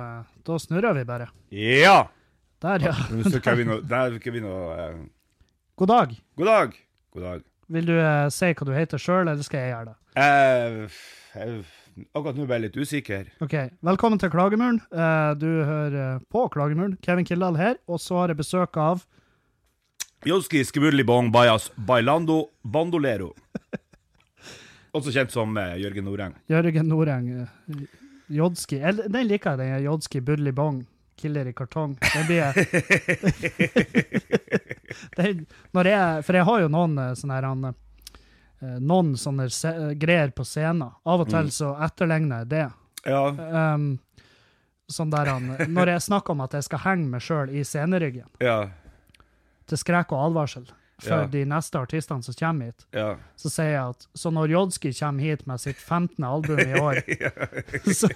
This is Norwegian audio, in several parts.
Eh, Da snurrer vi bare. Ja! Der, ja. Nå skal vi nå Der skal vi nå eh, God dag. God dag. God dag. Vil du eh, si hva du heter sjøl, eller skal jeg gjøre det? Eh, akkurat nå ble jeg litt usikker. Ok, Velkommen til Klagemuren. Eh, du hører på Klagemuren. Kevin Kildahl her. Og så har jeg besøk av Joski Skibulibong bajas bailando bandolero. Også kjent som eh, Jørgen Noreng. Jørgen Noreng. Eh, Jodski. Eller, Den liker jeg, den Jodski Budli Bong. Killer i kartong. Den blir den, jeg, For jeg har jo noen eh, sånne her han, eh, Noen sånne se, greier på scenen. Av og til Mm. så etterligner jeg det. Ja. Um, sånn der han, Når jeg snakker om at jeg skal henge meg sjøl i sceneryggen, Ja. til skrekk og advarsel for Ja. de neste artistene som kommer hit, Ja. så sier jeg at så når Jodski kommer hit med sitt 15. album i år, så,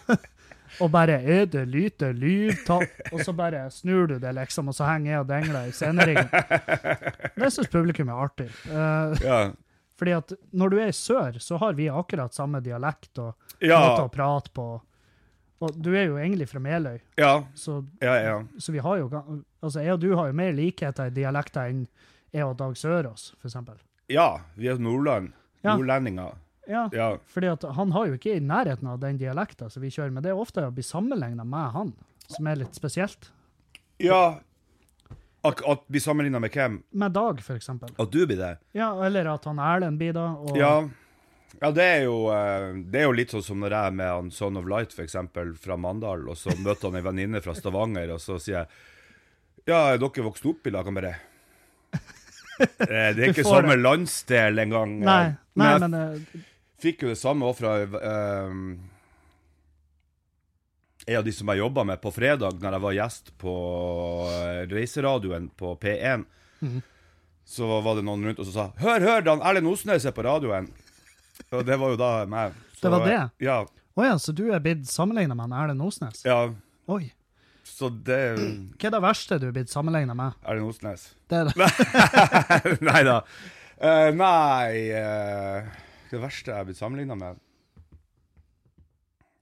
og bare 'er det lite lydtap, og så bare snur du det, liksom, og så henger jeg og dingler i sceneringen. Det syns publikum er artig. Uh, Ja. fordi at når du er i sør, så har vi akkurat samme dialekt og måte å prate på. Og du er jo egentlig fra Meløy, Ja. så, Ja. ja. så vi har jo Altså, jeg og du har jo mer likheter i dialekter enn jeg og Dag Sørås, eksempel. ja. Vi er Nordland. Ja. Nordlendinger. Ja, Ja. fordi han har jo ikke i nærheten av den dialekta som vi kjører, med. det er ofte å bli sammenligna med han, som er litt spesielt. ja. at, at blir sammenligna med hvem? Med Dag, eksempel. At du blir det? Ja, eller at han Erlend blir da. Og, Ja. Ja, det er, jo, eh, det er jo litt sånn som når jeg er med han Son of Light, eksempel, fra Mandal, og så møter han ei venninne fra Stavanger, og så sier jeg Ja, er dere vokst opp i lag? Han bare Det er ikke samme landsdel engang. Nei, nei, nei, jeg men eh, fikk jo det samme også fra eh, en av de som jeg jobba med på fredag, når jeg var gjest på eh, reiseradioen på P1. Mhm. Så var det noen rundt og som sa 'Hør, hør, Dan Erlend Osnes er på radioen'. Og det var jo da meg. Så, Det var det? Ja. Å ja, så du er blitt sammenligna med Erlend Osnes? ja Oi. Så det Hva er det verste du er blitt sammenligna med? Erlend Osnes. Det er det. nei da. Uh, nei er Det verste jeg har blitt sammenligna med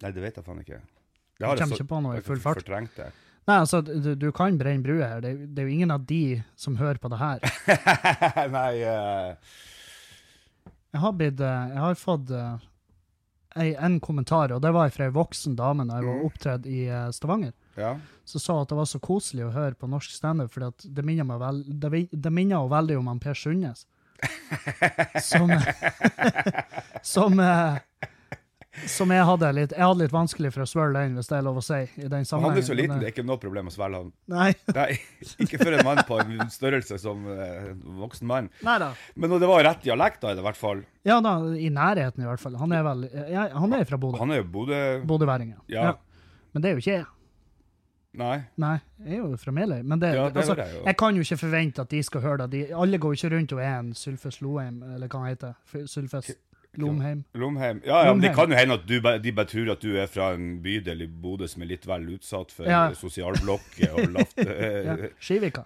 Nei, det vet jeg faen ikke. Det har jeg kommer så- ikke på noe i full fart. Fortrengt det. Nei, altså, du, du kan brenne bruet her. Det, er- det er jo ingen av de som hører på det her. nei uh... Jeg har, blitt, eh, jeg har fått eh, en kommentar, og det var fra ei voksen dame da jeg var Mhm. opptredd i eh, Stavanger. Ja. som sa at det var så koselig å høre på norsk standup, for det minner meg vel, det, det minner jo veldig om han Per Sundnes. Som Som eh, Som jeg hadde litt Jeg hadde litt vanskelig for å svelge den, hvis det er lov å si. i den sammenhengen. han er så liten, det er ikke noe problem å svelge han. eh, Nei, Nei, ikke for en mann på en størrelse som eh, en voksen mann. Neida. Men det var rett dialekt, da, i det hvert fall. Ja da, i nærheten i hvert fall. Han er vel ja, Han er fra Bodø. Han er jo Bodø Bodøværing, Ja. Men det er jo ikke jeg. Nei. Nei, jeg er jo fra Meløy. Men det, Ja, det altså, jeg jeg kan jo ikke forvente at de skal høre det. De, alle går jo ikke rundt og er en Sylfes Loheim, eller hva han heter. det? Sylfes Lomheim. Lomheim. Ja, ja, men det kan jo hende at du, de bare tror at du er fra en bydel i Bodø som er litt vel utsatt for Ja. sosialblokker og laft... eh, Ja. Skivika.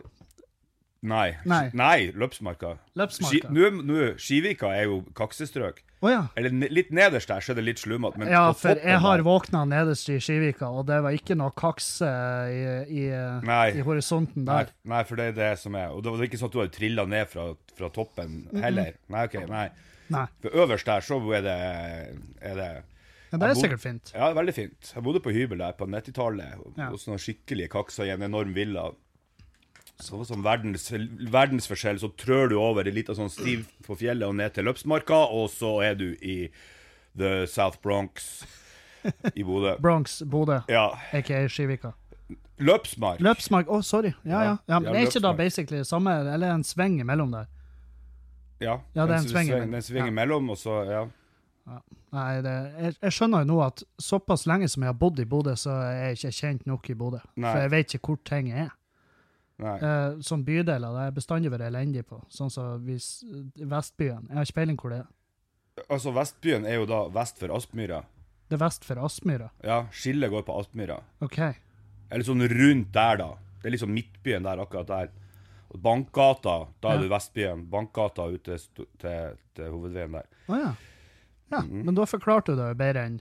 Nei. Nei. Nei, Løpsmarka. Ski, nu, nå, Skivika er jo kaksestrøk. Å ja. Eller litt nederst der, så er det litt slumete. Ja, for jeg har våkna nederst i Skivika, og det var ikke noe kakse i, i, i horisonten der. nei, for det er det som er. Og det var ikke sånn at du har trilla ned fra, fra toppen heller. Nei, ok, nei. Nei. For øverst der så er det, er det ja, det er sikkert fint. Ja, veldig fint. Jeg bodde på hybel der på 90-tallet, Ja. hos noen skikkelige kakser i en enorm villa. Så som verdens, verdensforskjell, så trør du over en liten sånn stiv på fjellet og ned til Løpsmarka, og så er du i The South Bronx i Bodø. Bronx, Bodø, Ja. aka Skivika. Løpsmark. Løpsmark, å, sorry. Ja, ja. ja, men Ja, er ikke da basically det samme, eller en sving imellom der? Ja, Ja, det er en sving sving- imellom. Ja. imellom, og så Ja. Nei, det, jeg, jeg skjønner jo nå at såpass lenge som jeg har bodd i Bodø, så er jeg ikke kjent nok i Bodø. For jeg vet ikke hvor ting er. Eh, som bydeler, det har bestandig vært elendig på. Sånn som hvis, Vestbyen. Jeg har ikke peiling hvor det er. Altså, Vestbyen er jo da vest for Aspmyra. Det er vest for Aspmyra. Ja, skillet går på Aspmyra. OK. Eller sånn rundt der, da. Det er liksom midtbyen der, akkurat der. Og Bankgata, da er Ja. du Vestbyen. Bankgata ut til, til, hovedveien der. Å ja. ja. Mhm. Men da forklarte du det bedre enn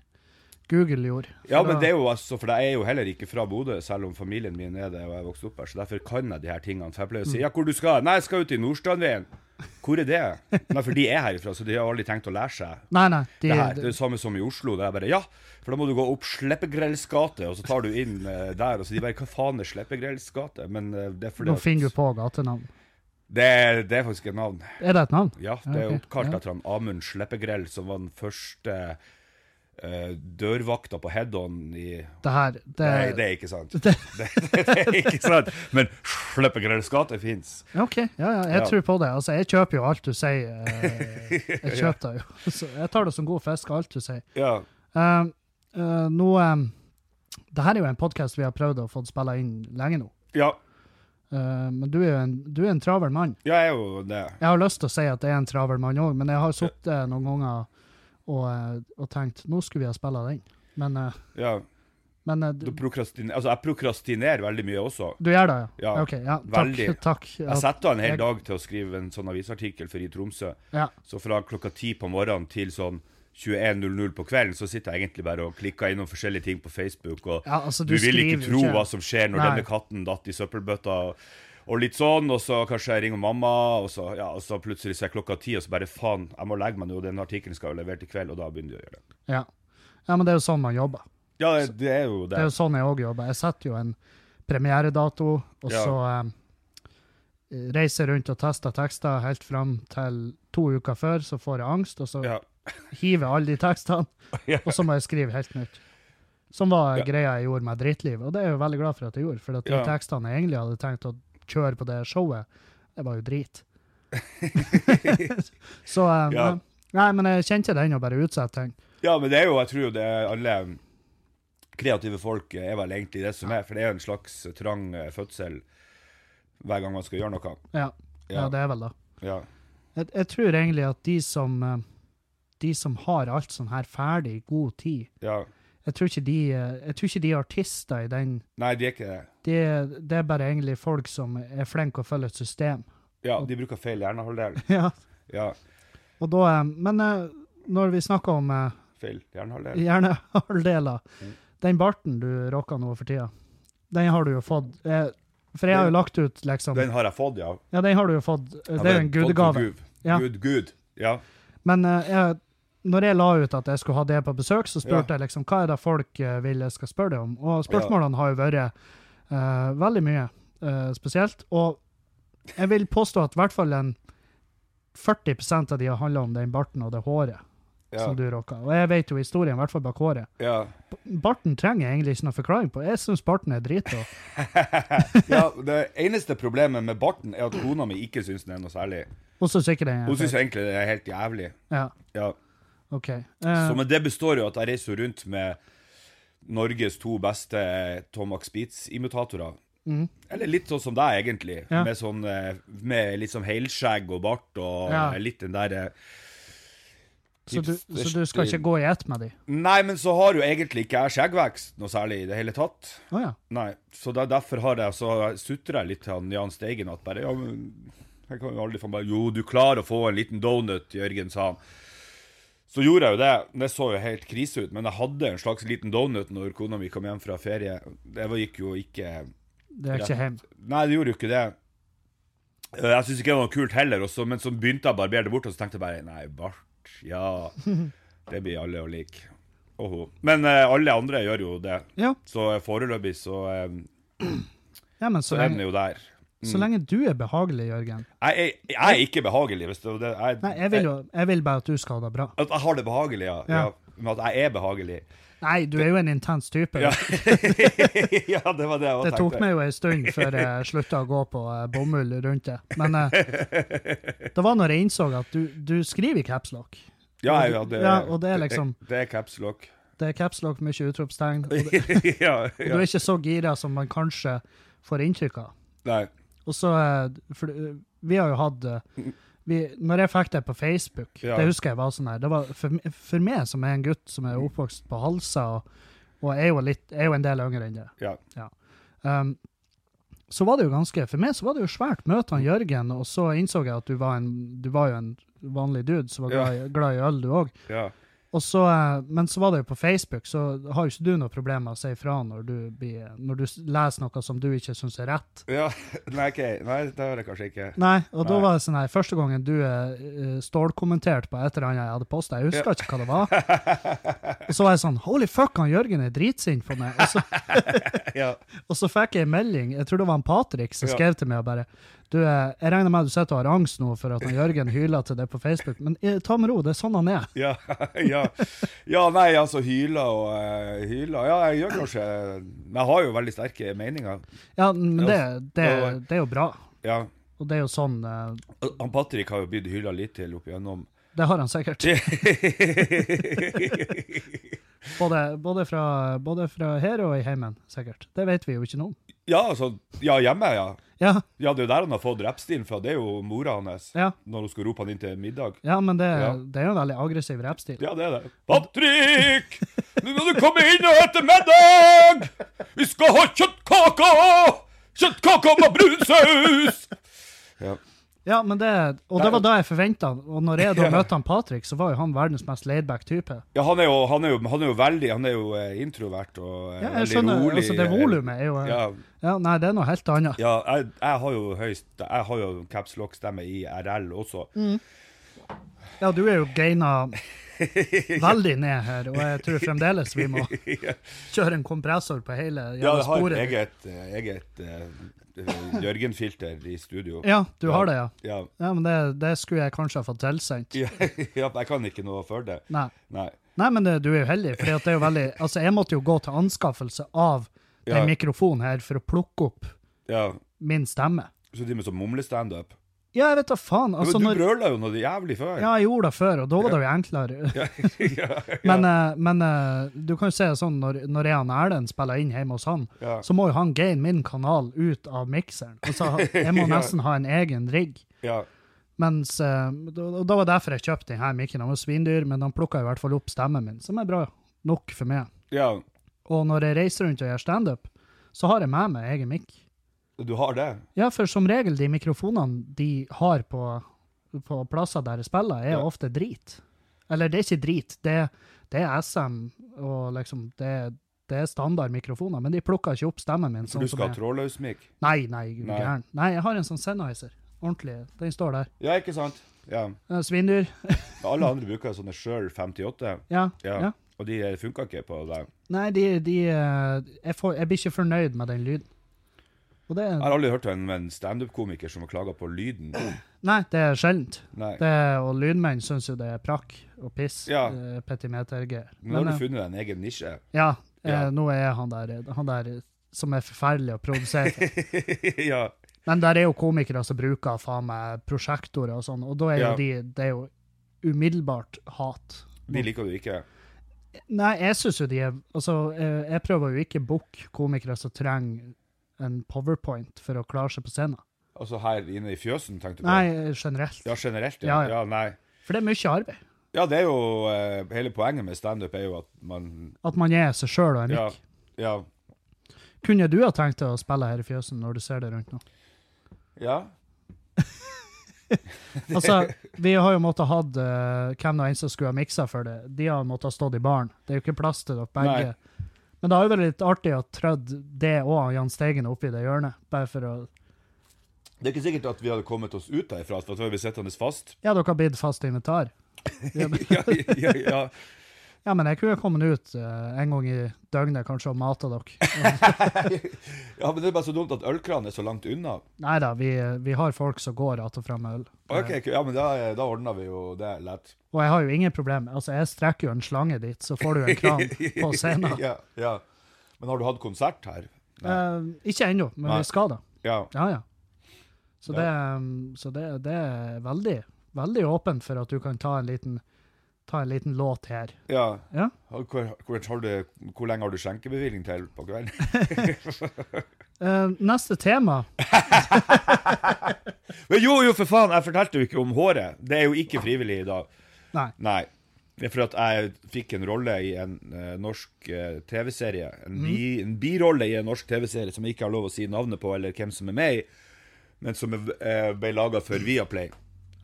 Google gjorde. Ja, men det er jo altså, for jeg er jo heller ikke fra Bodø, selv om familien min er det, og jeg vokste vokst opp her, så derfor kan jeg de her tingene. For jeg pleier å Mm. si ja, hvor du skal? Nei, jeg skal ut i Nordstrandveien. Hvor er det? Nei, for de er herifra, så de har aldri tenkt å lære seg Nei, nei. De, det her. Det er det samme som i Oslo. Det er bare ja, for da må du gå opp Sleppegrells gate, og så tar du inn uh, der, og så de bare hva faen er Sleppegrells gate? Men uh, det er fordi nå finner du på gatenavn. det, er, det er faktisk et navn. Er det et navn? Ja, det er okay. oppkalt ja. etter han Amund Sleppegrell, som var den første eh, dørvakta på Head-On i Det her det, Nei, det er ikke sant. det, det, det er ikke sant. Men Sleppegrells gate fins. OK, ja, ja, jeg Ja. tror på det. Altså, jeg kjøper jo alt du sier. eh, Jeg kjøper det jo. Så jeg tar det som god fisk, alt du sier. Ja. Uh, uh, nå um, Det her er jo en podkast vi har prøvd å få spille inn lenge nå. ja. Uh, men du er jo en, du er en travel mann. Jeg er jo det. Jeg har lyst til å si at jeg er en travel mann òg, men jeg har sittet noen ganger og, eh, og tenkt nå skulle vi ha spilla den. Men, eh, Ja. men eh, Du prokrastiner, altså, jeg prokrastinerer veldig mye også. du gjør det, ja? Ja, Ok, ja takk. takk. Jeg setter av en hel jeg- dag til å skrive en sånn avisartikkel for i Tromsø. ja. Så fra klokka ti på morgenen til sånn 21.00 på kvelden, så sitter jeg egentlig bare og klikker innom forskjellige ting på Facebook. Og Ja, altså, du, du vil ikke tro ikke- hva som skjer når Nei. denne katten datt i søppelbøtta. Og, og litt sånn, og så kanskje jeg ringer mamma, og så, ja, og så plutselig så er klokka ti, og så bare faen, jeg må legge meg nå, den artikkelen skal jeg levere til kveld, og da begynner jeg å gjøre det. Ja. ja, men det er jo sånn man jobber. Ja, det, det er jo det. Det er jo sånn jeg òg jobber. Jeg setter jo en premieredato, og Ja. så eh, reiser rundt og tester tekster helt fram til to uker før, så får jeg angst, og så Ja. hiver jeg alle de tekstene, og så må jeg skrive helt nytt. Som var greia jeg gjorde med Drittliv, og det er jeg jo veldig glad for at jeg gjorde, for de tekstene jeg egentlig hadde tenkt å kjøre på det showet, det var jo drit. så um, Ja. nei, men jeg kjente den å bare utsette ting. Ja, men det er jo, jeg tror jo det er alle kreative folk er vel egentlig det som er, for det er jo en slags trang eh, fødsel hver gang man skal gjøre noe. Ja, ja. Ja. det er vel det. Ja. Jeg, jeg tror egentlig at de som, eh, de som har alt sånn her ferdig i god tid, ja. Jeg tror ikke de, eh, jeg tror ikke de er artister i den. Nei, de er ikke det. Det, det er bare egentlig folk som er flinke å følge et system. Ja, de bruker feil hjernehalvdel. ja. Ja, Og da, eh, men eh, når vi snakker om feil hjernehalvdel. hjernehalvdeler, Mm. den barten du rocker nå for tida, den har du jo fått. For jeg har jo lagt ut liksom Den har jeg fått, ja. Ja, den har du jo fått. Det er jo en gudegave. Gud. Ja. Gud, Gud. Ja. Men jeg, når jeg la ut at jeg skulle ha det på besøk, så spurte Ja. jeg liksom hva er det folk eh, vil jeg skal spørre deg om. Og spørsmålene har jo vært uh, veldig mye uh, spesielt. Og jeg vil påstå at i hvert fall en 40% av de har handla om den barten og det håret Ja. som du rocka. Og jeg vet jo historien, i hvert fall bak håret. Ja. Barten trenger jeg egentlig ikke noe forklaring på. Jeg syns barten er dritbra. ja. Det eneste problemet med barten er at kona mi ikke syns den er noe særlig. Hun syns egentlig det er helt jævlig. Ja, Ja. OK. Uh, Så, men det består jo at jeg reiser rundt med Norges to beste Tom Max Beats-imitatorer. mm, Eller litt sånn som deg, egentlig. Ja. Med, sånn, eh, med litt sånn helskjegg og bart og Ja. litt den derre så, du, så du skal ikke gå i ett med de? Nei, men så har jo egentlig ikke jeg skjeggvekst noe særlig i det hele tatt. Oh, ja. Nei, så der, derfor har jeg så sutrer jeg litt til han Jan Steigen at bare ja, men jeg kan jo aldri få bare Jo, du klarer å få en liten donut, Jørgen, sa han. Så gjorde jeg jo det. Det så jo helt krise ut, men jeg hadde en slags liten donut når kona mi kom hjem fra ferie. Det gikk jo ikke Det er ikke hjem. Nei, det gjorde jo ikke det. Eh, Jeg syns ikke det var noe kult heller, også, men så begynte jeg å barbere det bort, og så tenkte jeg bare nei, bart, ja Det blir alle å like. Oho. Men eh, alle andre gjør jo det. Ja. Så eh, foreløpig så, eh, ja, men så så er den jo der. Så lenge du er behagelig, Jørgen Jeg er, jeg er ikke behagelig, hvis det jeg, Nei, jeg vil, jo, jeg vil bare at du skal ha det bra. At jeg har det behagelig, ja. Ja. ja. Men at jeg er behagelig. Nei, du er jo en intens type. Ja, ja det var det jeg også Det tok meg jo en stund før jeg slutta å gå på eh, bomull rundt det. Men uh, det var når jeg innså at du, du skriver i capslock. Ja, ja, det, Ja, og det er liksom- Det, det er caps lock. Det er capslock, mye utropstegn. Og, det, ja, og du er ikke så gira som man kanskje får inntrykk av. Nei. Og så eh, For eh, vi har jo hatt eh, vi, Når jeg fikk det på Facebook, Ja. det husker jeg var sånn her det var for, for meg som er en gutt som er oppvokst på Halsa, og, og er, jo litt, er jo en del yngre enn det Ja. um, så var det jo ganske For meg så var det jo svært. Møte han Jørgen, og så innså jeg at du var, en, du var jo en vanlig dude som var glad, glad i øl, du òg. ja. Så, eh, men så var det jo på Facebook, så har jo ikke du noe problem med å si ifra når når du leser noe som du ikke syns er rett. Ja, nei, okay. Nei, det har jeg kanskje ikke. Nei, og da var det sånn her, første gangen du uh, stålkommenterte på et eller annet jeg hadde posta, jeg husker ikke hva det var. Og så var jeg sånn Holy fuck, han Jørgen er dritsint på meg. Og så, Ja. og så fikk jeg en melding, jeg tror det var en Patrick som Ja. skrev til meg og bare du, eh, Jeg regner med at du sitter og har angst nå for at Jørgen hyler til deg på Facebook, men eh, ta med ro, det er sånn han er. Ja, ja. ja, nei, altså hyler og uh, hyler. Ja, jeg gjør kanskje Men jeg har jo veldig sterke meninger. Ja, men det, det, det er jo bra. Ja. Og det er jo sånn uh, Han Patrick har jo blitt hyla litt til opp igjennom. Det har han sikkert. Både, både, fra, både fra her og i heimen, sikkert. Det vet vi jo ikke noe om. Ja, altså Ja, hjemme, ja. Ja, Ja, det er jo der han har fått rappstilen fra. Det er jo mora hans. ja, Når hun skal rope han inn til middag. ja men det, Ja. det er jo en veldig aggressiv rappstil. Ja, det er det. Patrick! Nå må du komme inn og spise middag! Vi skal ha kjøttkaker! Kjøttkaker med brun saus! Ja. Ja, men det, og det var da jeg forventa Og når jeg da møtte han Patrick, så var jo han verdens mest laidback type. Ja, han er jo, han er jo, han er jo veldig Han er jo eh, introvert og eh, Ja, jeg skjønner. rolig. Altså, det volumet er jo Ja, Ja, nei, det er noe helt annet. ja jeg, jeg har jo høyst Jeg har jo caps lock-stemme i RL også. Mm. Ja, du er jo gaina veldig ned her, og jeg tror fremdeles vi må kjøre en kompressor på hele sporet. Ja, jeg har eget, eh, eget eh, Jørgen-filter i studio. Ja, du har det, ja. Ja. Ja, men det, det skulle jeg kanskje ha fått tilsendt. Ja, jeg kan ikke noe for det. Nei. Nei. Nei, men det, du er jo heldig, for det er jo veldig Altså, jeg måtte jo gå til anskaffelse av den mikrofonen her for å plukke opp Ja, min stemme. så driver med sånn mumlestandup. Ja, jeg vet da faen. Altså, Men du når, brøla jo noe jævlig før. ja, jeg gjorde det før, og da var det jo enklere. ja, Men, ja. men men, du kan jo se det sånn, når, når jeg og Erlend spiller inn hjemme hos han, ja. så må jo han gaine min kanal ut av mikseren. Altså, jeg må Ja. nesten ha en egen rigg. ja. Mens, og da, var derfor jeg kjøpte denne mikken. Han var svindyr, men han plukka i hvert fall opp stemmen min, som er bra nok for meg. ja. Og når jeg reiser rundt og gjør standup, så har jeg med meg egen mikk. Du har det? Ja, for som regel, de mikrofonene de har på, på plasser der jeg spiller, er Ja. ofte drit. Eller det er ikke drit, det, det er SM, og liksom, det, det er standard mikrofoner, men de plukker ikke opp stemmen min. Sånn du skal ha trådløs mic? Nei, nei, Nei. Nei, jeg har en sånn Sennheiser. Ordentlig. Den står der. Ja, ikke sant? Ja. Eh, Svindyr. Alle andre bruker sånne Shure 58, Ja. ja. ja. og de funka ikke på deg. Nei, de, de eh, jeg, får, jeg blir ikke fornøyd med den lyden. Det Jeg har aldri hørt en, en standup-komiker som har klaga på lyden. Nei, det er sjeldent. Det, og lydmenn syns jo det er prakk og piss. Ja. eh, Men Nå har du eh, funnet deg en egen nisje. Ja, eh, nå er han der, han der som er forferdelig å produsere. ja. Men der er jo komikere som bruker faen meg prosjektorer og sånn, og da er jo Ja. de Det er jo umiddelbart hat. De liker du ikke. Nei, jeg syns jo de er Altså, eh, jeg prøver jo ikke å booke komikere som trenger en powerpoint for å klare seg på scenen. Altså her inne i fjøsen, tenkte du på? Nei, generelt. Ja, generelt, Ja, ja. ja. nei. For det er mye arbeid. Ja, det er jo uh, Hele poenget med standup er jo at man At man er seg sjøl og en mikk. Ja. ja. Kunne du ha tenkt deg å spille her i fjøsen når du ser det rundt nå? ja. Altså, vi har jo måttet hatt uh, hvem nå enn som skulle ha miksa for det. De har måttet ha stått i baren. Det er jo ikke plass til dere begge. Men det har jo vært litt artig å trødd det og Jahn Steigen oppi det hjørnet. Bare for å Det er ikke sikkert at vi hadde kommet oss ut derfra, for da hadde vi sittende fast. Ja, dere har blitt fast invitar. Ja, ja, ja, ja. Men jeg kunne kommet ut uh, en gang i døgnet kanskje og mata dere. ja, men det er bare så dumt at ølkranen er så langt unna. Nei da, vi, vi har folk som går att og fram med øl. Ok, ja, men da, da ordner vi jo det lett. Og jeg har jo ingen problem. Altså, jeg strekker jo en slange dit, så får du en kran på scenen. ja, ja. Men har du hatt konsert her? Eh, ikke ennå, men Nei. vi skal da. Ja. Ja, ja. Så, det, um, så det, det er veldig, veldig åpent for at du kan ta en liten, ta en liten låt her. ja. Ja. Hvor, hvor, du, hvor lenge har du skjenkebevilling til på kvelden? uh, neste tema. Men jo, jo, for faen! Jeg fortalte jo ikke om håret. Det er jo ikke frivillig i dag. Nei. Nei. Det er for at jeg fikk en rolle i en uh, norsk uh, TV-serie. En, bi, en birolle i en norsk TV-serie som jeg ikke har lov å si navnet på, eller hvem som er med i, men som ble laga for Viaplay.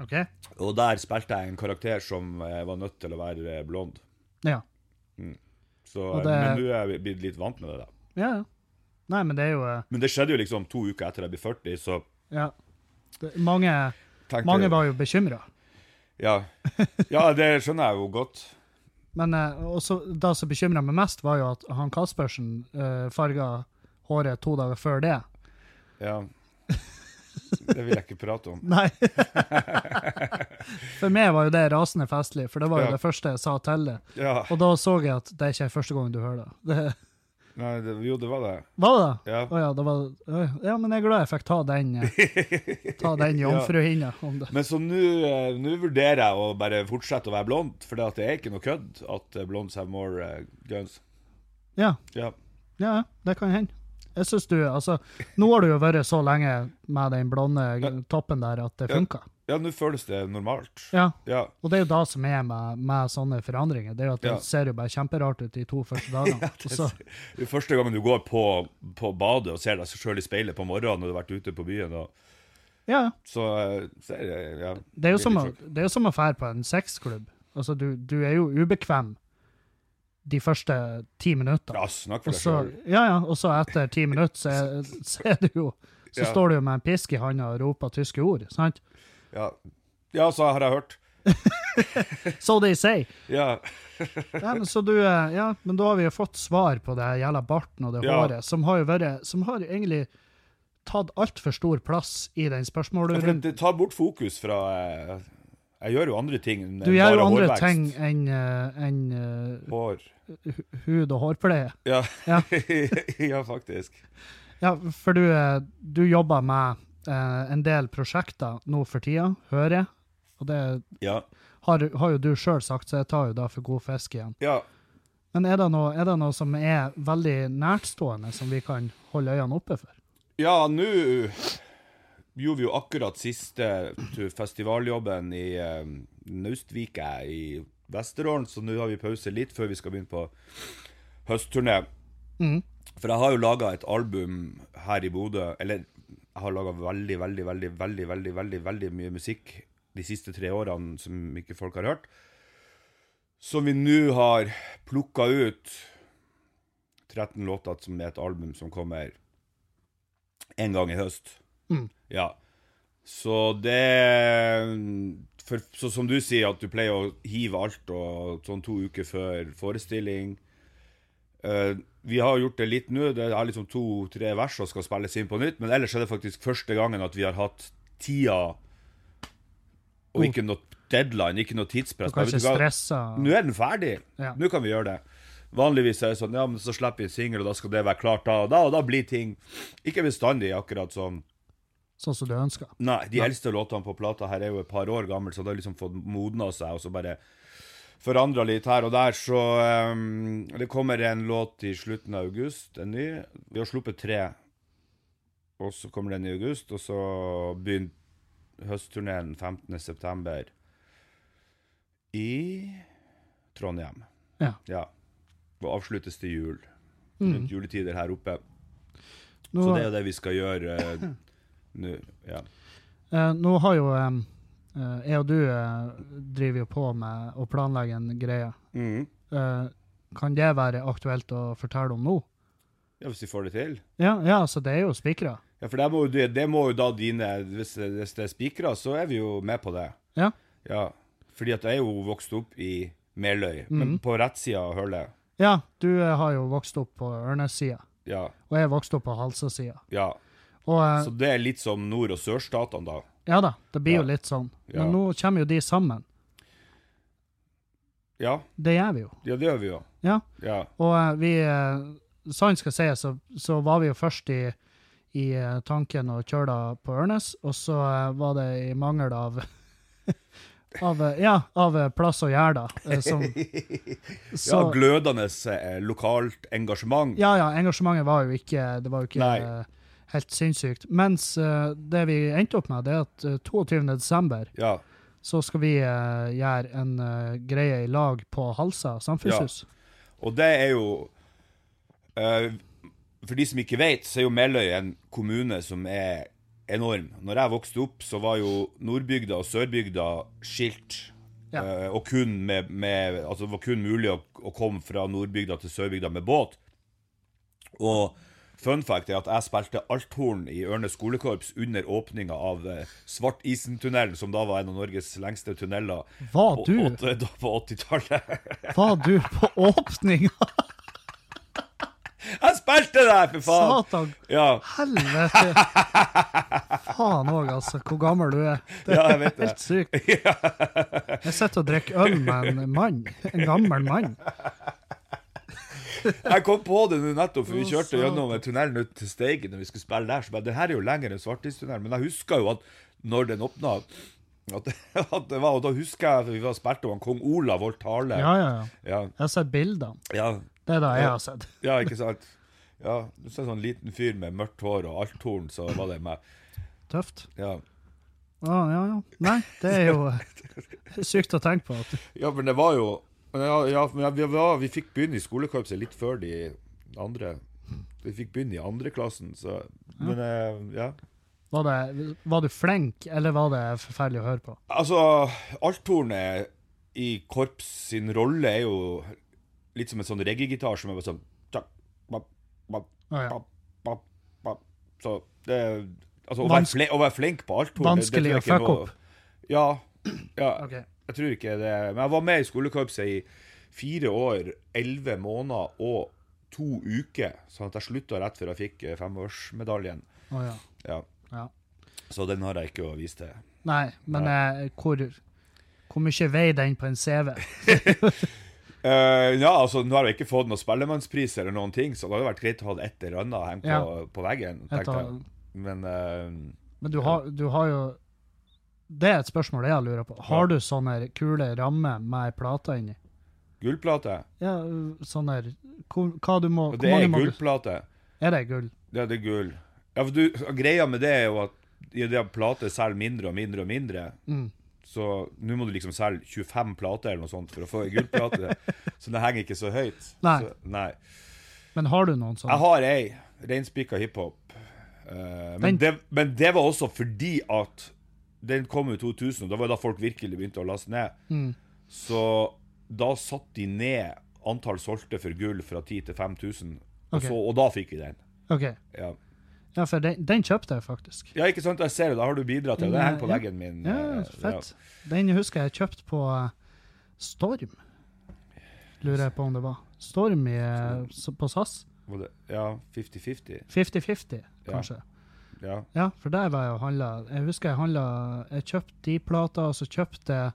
OK? Og der spilte jeg en karakter som eh, var nødt til å være eh, blond. Ja. Så, det- Men nå er jeg blitt litt vant med det. da. Ja, ja. Nei, men det er jo eh, Men det skjedde jo liksom to uker etter jeg ble 40, så Ja. Det, mange, tenkte mange var jo bekymra. ja. ja, det skjønner jeg jo godt. Men eh, også, det som bekymra meg mest, var jo at han Kaspersen uh, farga håret to dager før det. Ja. Det vil jeg ikke prate om. Nei. for meg var jo det rasende festlig, for det var jo Ja. det første jeg sa til det. Ja. Og da så jeg at det er ikke første gang du hører det. det Nei, det, jo, det var det. var det? Ja. Oh, ja, det var oh, Ja, men jeg er glad jeg fikk ta den Ta den jomfruhinna om det. Men så nå eh, vurderer jeg å bare fortsette å være blond, for det er ikke noe kødd at eh, blondes have more eh, guns. Ja, Ja. ja, det kan hende. Jeg synes du, altså, Nå har du jo vært så lenge med den blonde toppen der at det Ja. funka. ja, nå føles det normalt. Ja, Ja. og det er jo da som er med, med sånne forandringer. Det er jo at det Ja. ser jo bare kjemperart ut de to første dagene. så, Det er første gangen du går på, på badet og ser deg sjøl i speilet på morgenen når du har vært ute på byen, og, ja, så, eh, så er det ja, det er jo som å, det er som å fære på en sexklubb. Altså, du, du er jo ubekvem de første ti minutter. Ja, snakk for deg sjøl. ja, ja, og så etter ti minutter, så er, så er du jo Så Ja. står du jo med en pisk i handa og roper tyske ord, sant? Ja. ja, så har jeg hørt. So they say. Ja. Ja, men, så du, eh, ja, men da har vi jo fått svar på det jævla barten og det Ja. håret, som har jo vært Som har egentlig tatt altfor stor plass i den Ja, det, det tar bort fokus fra eh, Jeg gjør jo andre ting enn Du gjør jo andre hårvekst. ting enn en, enn, eh, Hår. hud- og hårpleie. Ja. Ja. ja, faktisk. Ja, for du, eh, du jobber med uh, en del prosjekter nå for tida, hører jeg. Og det Ja. har, har jo du sjøl sagt, så jeg tar jo da for god fisk igjen. ja. Men er det, noe, er det noe som er veldig nærtstående, som vi kan holde øynene oppe for? Ja, nå gjorde vi jo akkurat siste festivaljobben i um, Naustvika i Vesterålen, så nå har vi pause litt før vi skal begynne på høstturné. Mm. For jeg har jo laga et album her i Bodø, eller jeg har laga veldig, veldig, veldig, veldig, veldig, veldig, veldig mye musikk de siste tre årene som ikke folk har hørt. Som vi nå har plukka ut 13 låter som er et album som kommer en gang i høst. Mm. Ja. Så det for, Så som du sier, at du pleier å hive alt og sånn to uker før forestilling. Uh, vi har gjort det litt nå. Det er liksom to-tre vers som skal spilles inn på nytt. Men ellers er det faktisk første gangen at vi har hatt tida og Oh. ikke noe deadline, ikke noe Du kan ikke stresse Nå er den ferdig. Ja. Nå kan vi gjøre det. Vanligvis er det sånn, ja, men så slipper vi en singel, og da skal det være klart da og da, og da blir ting ikke bestandig akkurat sånn. Sånn som du ønsker. Nei, de eldste låtene på plata her er jo et par år gamle, så det har liksom fått modna seg, og så bare forandra litt her og der, så um, Det kommer en låt i slutten av august, en ny. Vi har sluppet tre. Og så kommer den i august, og så begynner høstturneen 15. september i Trondheim. Ja. Ja. Og avsluttes til jul. Mm. Juletider her oppe. Nå, Så det er jo det vi skal gjøre eh, nå. Ja. eh, nå har jo eh, jeg og du eh, driver jo på med å planlegge en greie. Mm. Eh, kan det være aktuelt å fortelle om nå? ja, hvis vi får det til. Ja, ja så det er jo spikra. Ja, for det må, jo, det, må jo da dine Hvis, det- hvis det er spikra, så er vi jo med på det. Ja. Ja. Fordi at jeg er jo vokst opp i Meløy, men Mhm. på rett side av hullet. Ja, du eh, har jo vokst opp på Ørnes-sida, Ja. og jeg vokste opp på Halsa-sida. ja. Og eh, Så det er litt som nord- og sørstatene, da. ja da, det blir jo litt sånn. Ja. Men nå kommer jo de sammen. Ja, Det gjør vi jo. ja det gjør vi jo. Ja. Ja. Og eh, vi eh, Sant skal sies, så, så var vi jo først i, i tanken kjøre da på Ørnes, og så var det i mangel av av, ja, av plass å gjøre, da. eh, Som, så, ja, glødende lokalt engasjement. ja, ja, engasjementet var jo ikke Det var jo ikke Nei. Eh, helt sinnssykt. Mens uh, det vi endte opp med, det er at uh, 22. desember Ja. så skal vi uh, gjøre en uh, greie i lag på Halsa samfunnshus. Og det er jo eh, For de som ikke vet, så er jo Meløy en kommune som er enorm. Når jeg vokste opp, så var jo Nordbygda og Sørbygda skilt Ja. Eh, og kun med, med Altså, det var kun mulig å, å komme fra Nordbygda til Sørbygda med båt. Og fun fact er at jeg spilte althorn i Ørne skolekorps under åpninga av eh, Svartisentunnelen, som da var en av Norges lengste tunneler Var på, du, På, da på 80-tallet. var du på åpninga? jeg spilte der, for faen! Satan! Ja, Helvete! Faen òg, altså. Hvor gammel du er. Det ja, er jeg vet det. helt sykt. Jeg sitter og drikker øl med en mann. En gammel mann. Jeg kom på det nå nettopp, for vi kjørte gjennom tunnelen ut til Steigen når vi skulle spille der. Så bare, det her er jo lenger enn Svartistunnelen. Men jeg husker jo at når den åpna at, at det var, og Da husker jeg at vi var spilte om kong Olav holdt tale. Ja, ja, ja. Ja, Jeg har sett bildene. ja, Det er det jeg har sett. ja, ikke sant? Ja, du ser sånn liten fyr med mørkt hår og althorn, så var det meg. Tøft. Ja. Ja, ja, ja. Nei, det er jo sykt å tenke på. At, ja, men det var jo ja, ja, vi, ja, vi fikk begynne i skolekorpset litt før de andre. Vi fikk begynne i andreklassen, så Men eh, ja. var, det, var du flink, eller var det forferdelig å høre på? Altså, althornet i korps sin rolle er jo litt som en sånn reggae-gitar som er bare sånn bap, bap, bap, bap, bap. Så det Altså, å være, flink, å være flink på althorn det- det Vanskelig å fucke opp. Ja. ja. Ok. Jeg tror ikke det. Men jeg var med i skolekorpset i fire år, elleve måneder og to uker. Sånn at jeg slutta rett før jeg fikk eh, femårsmedaljen. Oh, ja. Ja. ja. Så den har jeg ikke å vise til. Nei, men eh, hvor, hvor mye veier den på en CV? Uh, ja, altså, nå har jeg ikke fått noen spellemannspris eller noen ting, så det hadde vært greit å ha et eller annet hengt på, Ja. på veggen. Men uh, Men du har, du har jo Det er et spørsmål jeg lurer på. Har du sånne kule rammer med plater plate inni? gullplate Ja, sånne hvor, Hva du må det er gullplate. Er det gull? Ja, det er gull. Ja, for du, greia med det er jo at i det at plater selger mindre og mindre og mindre, Mm. så nå må du liksom selge 25 plater eller noe sånt for å få ei gullplate. så det henger ikke så høyt. Nei. Så, nei. Men har du noen sånne? Jeg har ei reinspikka hiphop. Uh, men, men det var også fordi at den kom i 2000, og da var det da folk virkelig begynte å laste ned. Mm. Så da satte de ned antall solgte for gull fra 10 til 5000, og, Ok. så- og da fikk vi den. OK. Ja. Ja, for den, den kjøpte jeg faktisk. ja, ikke sant? Jeg ser det, da har du bidratt til det. Det henger på Ja. veggen min. Ja, fett. fett. Den husker jeg kjøpte på eh, Storm. Lurer jeg på om det var. Storm i, eh, på SAS. Ja, 50-50. 50-50, kanskje. Ja. Ja, for der var jeg og handla. Jeg husker jeg handla Jeg kjøpte de plata, og så kjøpte jeg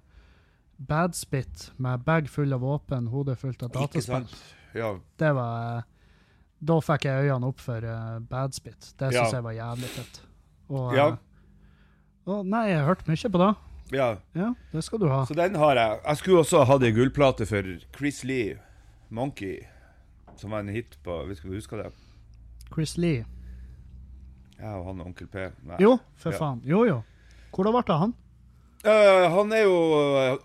Badspit med bag full av våpen, hodet fullt av dataspill. Ja. Det var eh, Da fikk jeg øynene opp for uh, Badspit. Det Ja. jeg var jævlig fett. Og, Ja. eh, og nei, jeg har hørt mye på det. ja. Ja, det skal du ha. Så den har jeg. Jeg skulle også hatt ei gullplate for Chris Lee, 'Monkey', som var en hit på Hvis du husker det? Chris Lee. Jeg og han og Onkel P. Nei. Jo, for Ja. faen. Jo, jo. Hvordan ble det av han? Uh, han er jo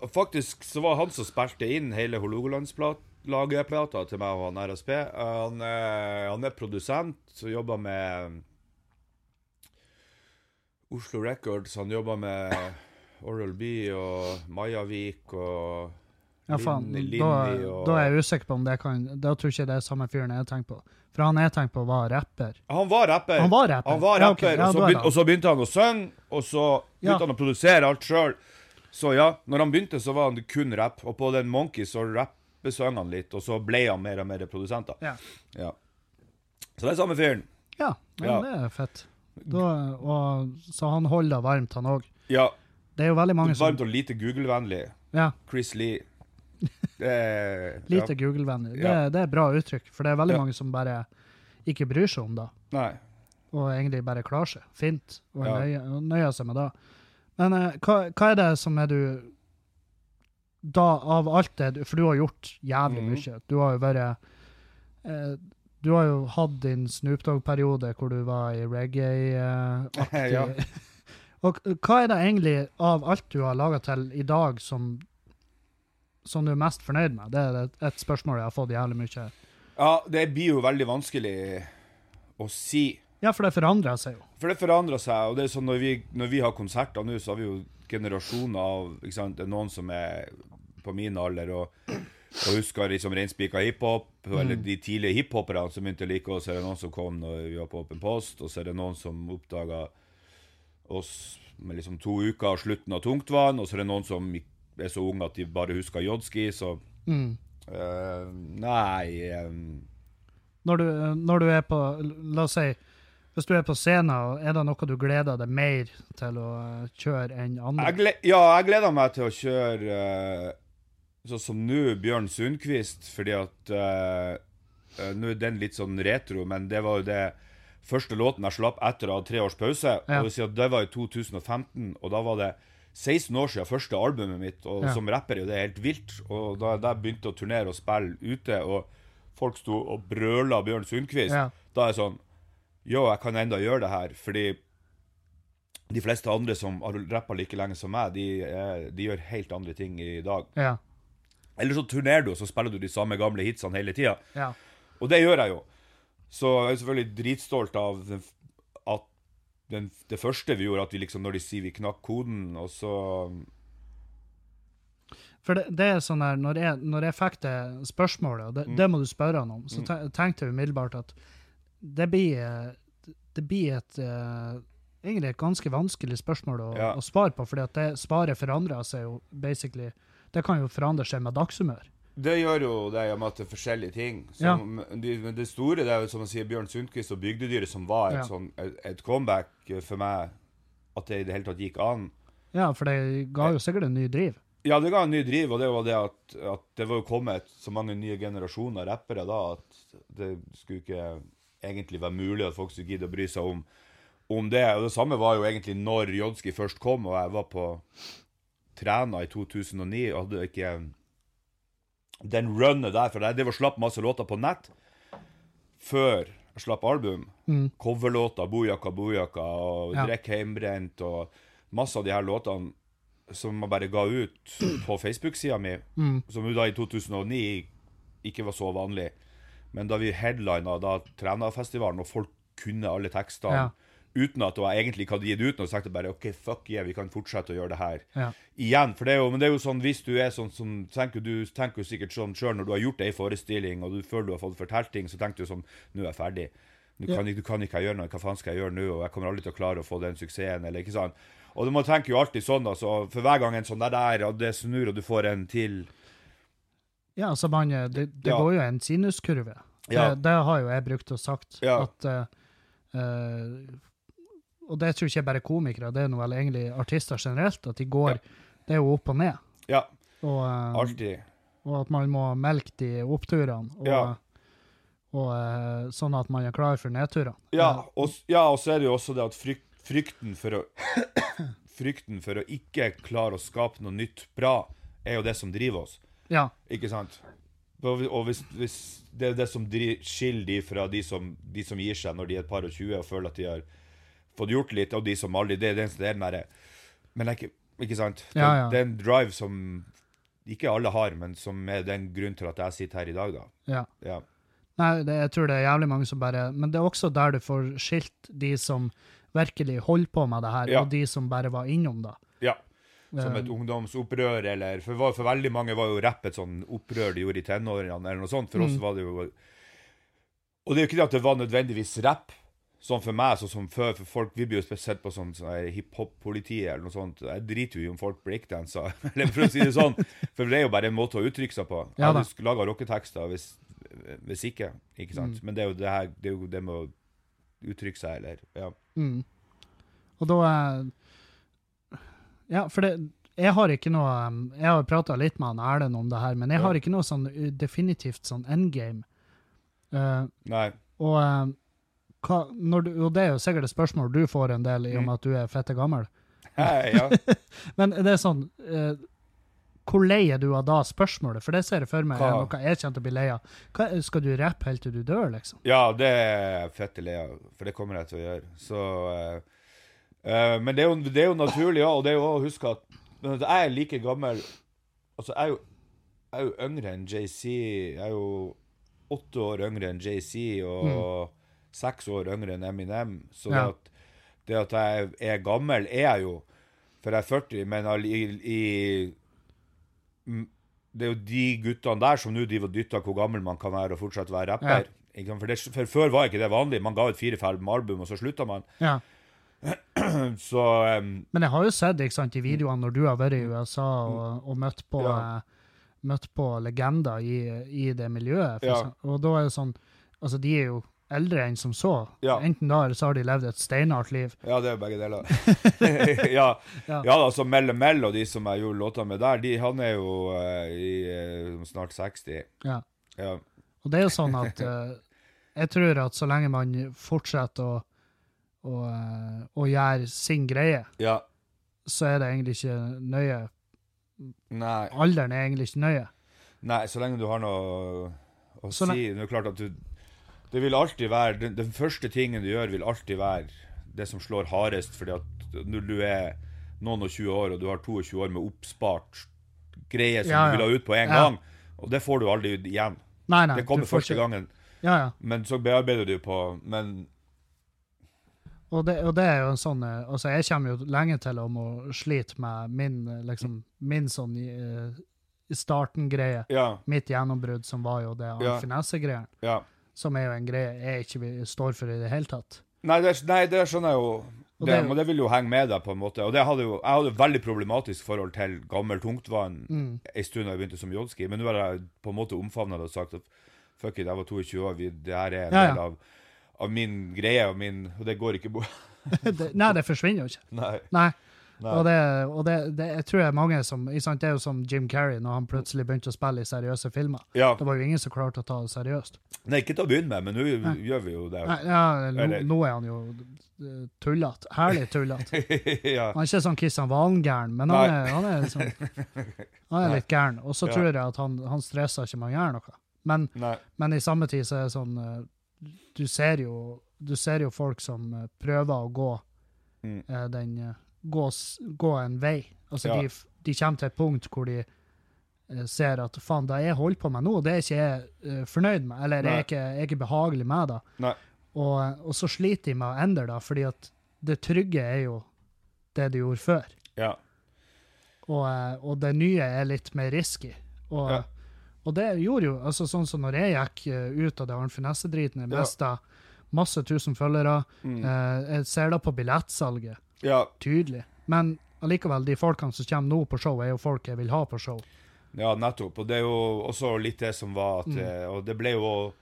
uh, Faktisk så var han som spilte inn hele Hålogalandsplata til meg og han RSP. Uh, han, er, han er produsent og jobber med Oslo Records. Han jobber med Oral B og Majavik og Ja, faen. Lin- Da, Linni og- da er jeg usikker på om det kan Da tror jeg ikke det er samme fyren jeg tenker på. For han jeg tenkte på, var rapper. Han var rapper. Han var rapper? Han var Ja, okay. rapper, Ja, og, så begynte, og så begynte han å synge, og så begynte Ja. han å produsere alt sjøl. Så ja, når han begynte, så var han kun rapp, og på den Monkey så rappesang han litt, og så ble han mer og mer produsent. da. Ja. Ja. Så det er samme fyren. Ja, men det er fett. Da, og, så han holder varmt, han òg. Ja. Det er jo veldig mange som Varmt og lite Google-vennlig. Ja, Chris Lee. Er lite ja. Google-vennlig. Det, Ja. det er bra uttrykk, for det er veldig Ja. mange som bare ikke bryr seg om det. Nei. og egentlig bare klarer seg fint og nøyer, nøyer seg med det. Men eh, hva, hva er det som er du da av alt det For du har gjort jævlig mm. mye. Du har jo vært eh, Du har jo hatt din Snoop Dogg-periode hvor du var i reggae-aktig. Og hva er det egentlig av alt du har laga til i dag, som som du er mest fornøyd med? Det er et, et spørsmål jeg har fått jævlig mye. Ja, det blir jo veldig vanskelig å si. Ja, for det forandrer seg jo. For det forandrer seg, og det er sånn når vi, når vi har konserter nå, så har vi jo generasjoner av ikke sant? Det er noen som er på min alder og, og husker liksom reinspika hiphop, eller de tidlige hiphoperne som begynte å like oss. Så er det noen som kom når vi var på Åpen post, og så er det noen som oppdaga oss med liksom to uker av slutten av Tungtvann, og så er det noen som er så unge at de bare husker Jodski, så eh, Nei Um. Når du, når du er på La oss si Hvis du er på scenen, er det noe du gleder deg mer til å eh, kjøre enn andre? Jeg gled, ja, jeg gleder meg til å kjøre uh, sånn som nå, Bjørn Sundquist, fordi at eh, Nå er den litt sånn retro, men det var jo det første låten jeg slapp etter å ha tre års pause. Ja. Og det var i 2015, og da var det 16 år siden første albumet mitt, og Ja. som rapper er jo det helt vilt. Og da jeg begynte å turnere og spille ute, og folk sto og brøla Bjørn Sundquist, Ja. da er jeg sånn Jo, jeg kan enda gjøre det her, fordi de fleste andre som har rappa like lenge som meg, de, eh, de gjør helt andre ting i dag. Ja. Eller så turnerer du, og så spiller du de samme gamle hitsene hele tida. ja. Og det gjør jeg jo. Så jeg er selvfølgelig dritstolt av den, den, det første vi gjorde, at vi liksom, når de sier vi knakk koden, og så For det, det er sånn her, når jeg, når jeg fikk det spørsmålet, og det, Mm. det må du spørre han om, så tenkte jeg umiddelbart at det blir, det blir et uh, egentlig et ganske vanskelig spørsmål å, Ja. å svare på, fordi at det svaret forandrer seg jo basically Det kan jo forandre seg med dagshumør. Det gjør jo det i og med at det er forskjellige ting. Som, de, men det store det er jo som man sier Bjørn Sundquist og Bygdedyret, som var et, Ja. sånn, et, et comeback for meg. At det i det hele tatt gikk an. Ja, for det ga jo sikkert en ny driv. Ja, det ga en ny driv, og det var det at, at det var jo kommet så mange nye generasjoner rappere da, at det skulle ikke egentlig være mulig at folk skulle gidde å bry seg om, om det. Og det samme var jo egentlig når Jodski først kom, og jeg var på Træna i 2009, og hadde ikke den runnet der, for jeg drev og slapp masse låter på nett før jeg slapp album. Mm. Coverlåter, Bojaka Bojaka og Ja. Drekk Heimbrent og masse av de her låtene som jeg bare ga ut på Facebook-sida mi, Mm. som jo da i 2009 ikke var så vanlig. Men da vi headlina da Trænafestivalen, og folk kunne alle tekstene Ja. Uten at jeg egentlig hadde gitt ut noe, sagt bare OK, fuck yeah, vi kan fortsette å gjøre det her Ja. igjen. For det er jo, men det er jo sånn, hvis du er sånn som tenker Du tenker jo sikkert sånn sjøl når du har gjort ei forestilling, og du føler du har fått fortalt ting, så tenker du sånn Nå er jeg ferdig. Du kan, du kan ikke gjøre noe. Hva faen skal jeg gjøre nå? Og jeg kommer aldri til å klare å få den suksessen, eller ikke sant? Og man tenker jo alltid sånn, altså. For hver gang en sånn der der, og det snur, og du får en til Ja, altså man, eh, det, det Ja. går jo en sinuskurve. Ja. Det, det har jo jeg brukt og sagt. At, eh, og det tror ikke jeg bare komikere, det er noe vel egentlig artister generelt, at de går Ja. Det er jo opp og ned. Ja, Og, um, alltid. og at man må melke de oppturene, og, Ja. og, eh, sånn at man er klar for nedturene. Ja, og, ja, og så er det jo også det at frykt, frykten for å Frykten for å ikke klare å skape noe nytt bra, er jo det som driver oss. Ja. Ikke sant? Og hvis, hvis det er det som skiller de fra de som, de som gir seg når de er et par og tjue og føler at de har fått gjort litt, og de som aldri Det den, det er den derre Men det ikke, ikke sant? Det, Ja, ja. det er en drive som ikke alle har, men som er den grunnen til at jeg sitter her i dag, da. ja. Ja. Nei, det, jeg tror det er jævlig mange som bare Men det er også der du får skilt de som virkelig holder på med det her, og de som bare var innom da. ja. Som Eh, et ungdomsopprør, eller for, for veldig mange var jo rapp et sånn opprør de gjorde i tenårene, eller noe sånt. For Mm. oss var det jo Og det er jo ikke det at det var nødvendigvis rapp, sånn for meg, sånn som før. For folk vi blir jo sett på sånn, sånn hiphop-politiet eller noe sånt. Jeg driter jo i om folk breakdanser, eller for å si det sånn. For det er jo bare en måte å uttrykke seg på. Jeg hadde ja, laga rocketekster hvis, hvis ikke, ikke sant. Mm. Men det er jo det her, det er jo det med å uttrykke seg, eller Ja. Mm. Og da eh, Ja, for det Jeg har ikke noe um, Jeg har prata litt med han Erlend om det her, men jeg har ikke noe sånn definitivt sånn endgame. Uh, Nei. og eh, hva, når du, og det er jo sikkert et spørsmål du får en del, i og Mm. med at du er fette gammel. Hei, ja. Men det er sånn eh, Hvor lei er du av da spørsmålet? For det ser jeg for meg er noe jeg kommer til å bli lei av. Hva, skal du rappe helt til du dør, liksom? Ja, det er jeg fette lei av, for det kommer jeg til å gjøre. Så eh, eh, Men det er, jo, det er jo naturlig, ja, og det er jo å huske at at jeg er like gammel Altså, jeg er jo, jeg er jo yngre enn JC. Jeg er jo åtte år yngre enn JC og seks år yngre enn Eminem. Så det, Ja. at, det at jeg er gammel, er jeg jo. For jeg er 40, men all- i, i mm, Det er jo de guttene der som nå driver og dytter hvor gammel man kan være og fortsatt være rapper. Ja. For, det, for før var ikke det vanlig. Man ga ut fire-fem album, og så slutta man. Ja. Så um, Men jeg har jo sett sant, i videoene når du har vært i USA og, og møtt, på, Mm. Ja. eh, møtt på legender i, i det miljøet. Ja. Og da er det sånn Altså, de er jo eldre enn som så. Ja. Enten da, eller så har de levd et steinhardt liv. Ja, det er begge deler. ja, Ja. ja altså Melle Mell og de som jeg gjorde låter med der, de, han er jo uh, i uh, snart 60. Ja. Ja. Og det er jo sånn at uh, jeg tror at så lenge man fortsetter å, å, å gjøre sin greie, ja. så er det egentlig ikke nøye. Nei. Alderen er egentlig ikke nøye. Nei, så lenge du har noe å Så si. Det er klart at du Det vil alltid være den, den første tingen du gjør, vil alltid være det som slår hardest. fordi at når du er noen og 20 år, og du har 22 år med oppspart greie som Ja, ja. du vil ha ut på en gang, og det får du aldri igjen. Nei, nei. Det kommer første ikke- gangen, Ja, ja. men så bearbeider du på Men Og det, og det er jo en sånn eh, Altså, jeg kommer jo lenge til om å slite med min eh, liksom, min sånn uh, starten-greie. ja, Mitt gjennombrudd, som var jo det Ja. finesse-greien. ja. Som er jo en greie jeg ikke står for i det hele tatt. Nei, det, nei, det skjønner jeg jo. Det, det men det vil jo henge med deg, på en måte. Og det hadde jo, jeg hadde jo veldig problematisk forhold til gammel tungtvann Mm. en stund da jeg begynte som jodski, men nå har jeg på en måte omfavna det og sagt at fuck it, jeg var 22 år, vi, det her er en Ja, ja. del av, av min greie, og, min, og det går ikke bort. nei, det forsvinner jo ikke. Nei. Nei. Nei. Og, det, og det, det jeg tror jeg er mange som sant, Det er jo som Jim Carrey, når han plutselig begynte å spille i seriøse filmer. Ja. Det var jo ingen som klarte å ta det seriøst. Nei, ikke til å begynne med, men nå gjør vi jo det. Nei, ja, nå, nå er han jo eh, tullete. Herlig tullete. ja. Han er ikke sånn Kristian Valen-gæren, men han er, han er, liksom, han er litt gæren. Og så Ja. tror jeg at han, han stresser ikke med å gjøre noe. Men, men i samme tid så er det sånn eh, Du ser jo, du ser jo folk som eh, prøver å gå Mm. den gå, gå en vei. Altså, Ja. de, de kommer til et punkt hvor de eh, ser at faen, det jeg holder på med nå, det er ikke jeg eh, fornøyd med, eller jeg er ikke, jeg er ikke behagelig med det. Og, og så sliter de med å endre det, fordi at det trygge er jo det du gjorde før. Ja. Og, eh, og det nye er litt mer risky. Og, Ja. og det gjorde jo altså Sånn som når jeg gikk eh, ut av det Arnfinesse-driten, jeg Ja. mista masse tusen følgere. Mm. Eh, jeg ser det på billettsalget, ja. tydelig. Men allikevel, de folkene som kommer nå på show, er jo folk jeg vil ha på show. Ja, nettopp. Og det er jo også litt det som var at Mm. eh, Og det ble jo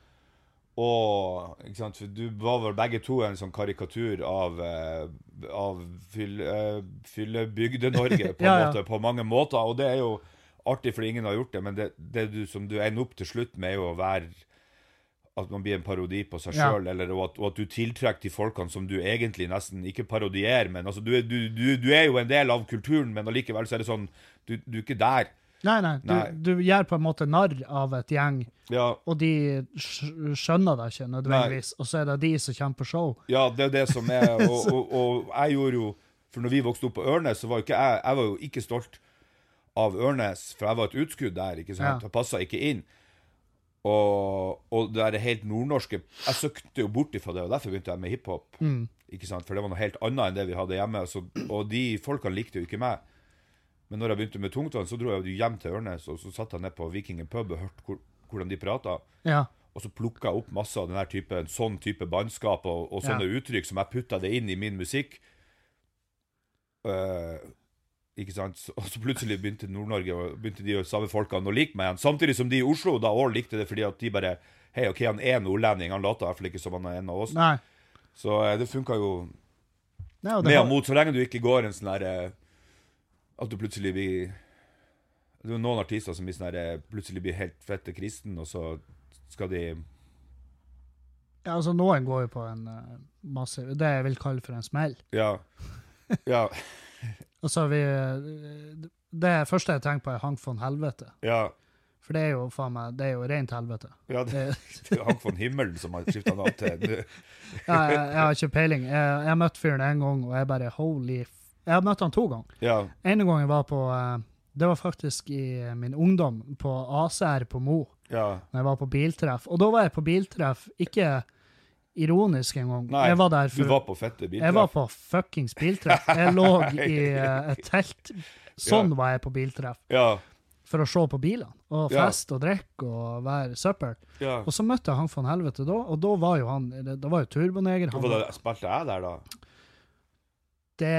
og, ikke sant? For du var vel begge to en sånn karikatur av, eh, av eh, Fyllebygde-Norge, på, Ja, ja. på mange måter. Og det er jo artig, fordi ingen har gjort det, men det, det du, som du ender opp til slutt med, er jo å være at man blir en parodi på seg sjøl, ja. og og at du tiltrekker de folkene som du egentlig nesten ikke parodierer, men altså, du, du, du, du er jo en del av kulturen, men allikevel så er det sånn Du, du er ikke der. Nei, nei, du, Nei. du gjør på en måte narr av et gjeng, Ja, og de skjønner deg ikke nødvendigvis. Og så er det de som kommer på show. Ja, det er det som er Og, og, og jeg gjorde jo For når vi vokste opp på Ørnes, så var jo ikke jeg Jeg var jo ikke stolt av Ørnes, for jeg var et utskudd der, ikke sant? Ja. Jeg passa ikke inn. Og, og det er helt nordnorske Jeg søkte jo bort ifra det, og derfor begynte jeg med hiphop. Mm. Ikke sant? For det var noe helt annet enn det vi hadde hjemme. Så, og de folkene likte jo ikke meg. Men når jeg begynte med tungtvann, så dro jeg hjem til Ørnes, og så satt jeg ned på Vikingen pub og hørte hvor, hvordan de prata. Ja. Og så plukka jeg opp masse av denne type, sånn type bannskap og, og sånne uttrykk som jeg putta det inn i min musikk. Eh, ikke sant? Og så plutselig begynte Nord-Norge begynte de samme folkene å like meg igjen. Samtidig som de i Oslo da òg likte det fordi at de bare Hei, OK, han er nordlending, han later i hvert fall ikke som han er en av oss. Nei. Så eh, det funka jo Nei, det med og mot, så lenge du ikke går en sånn derre At du plutselig blir Det er noen artister som blir sånn der, Plutselig blir helt fette kristen, og så skal de Ja, altså, noen går jo på en uh, masse Det jeg vil kalle for en smell. Ja. Ja. Altså, vi eh, Det første jeg tenker på, er Hank von Helvete. Ja. For det er jo faen meg Det er jo rent helvete. ja det, Det, er Hank von Himmelen som har skifta navn til nå. ja, jeg, jeg har ikke peiling. Jeg, jeg møtte fyren en gang, og jeg bare holy f... Jeg har møtt han to ganger. Ja. gang jeg var på eh, Det var faktisk i min ungdom, på ACR på Mo, Ja. når jeg var på biltreff. Og da var jeg på biltreff ikke ironisk engang. Jeg var der du var på fette biltreff? Jeg var på fuckings biltreff. Jeg lå i eh, et telt. Sånn Ja. var jeg på biltreff. Ja, For å se på bilene. Og feste og drikke og være søppel. ja. Og så møtte jeg han von helvete da, og da var jo han Da var jo Turboneger. Han var, spilte jeg der, da? det,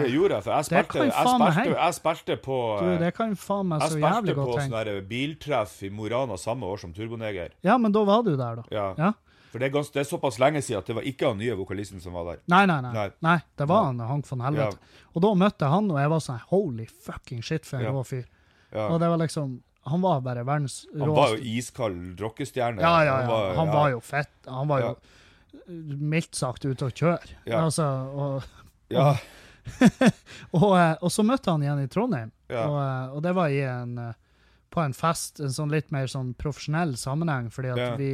Det gjorde jeg, for jeg spilte, jeg spilte, jeg spilte på du, eh, det kan faen meg Jeg så spilte jævlig på godt sånn tenke. der biltreff i Mo i Rana samme år som Turboneger. Ja, men da var du der, da. Ja. Ja. For det er, ganske, det er såpass lenge siden at det var ikke han nye vokalisten som var der. Nei, nei, nei. Nei. nei det var han Hank von Helvete. Og da møtte jeg han, og jeg var sånn holy fucking shit for en Ja. rå fyr. Ja. Og det var liksom Han var bare verdens Han var jo iskald rockestjerne. Ja, ja, ja. Han var jo fett. Han var jo mildt sagt ute å kjøre. Ja. Altså, og, Ja, og, eh, og så møtte han igjen i Trondheim, Ja. og, eh, og det var i en eh, på en fest, en sånn litt mer sånn profesjonell sammenheng, fordi at Ja. vi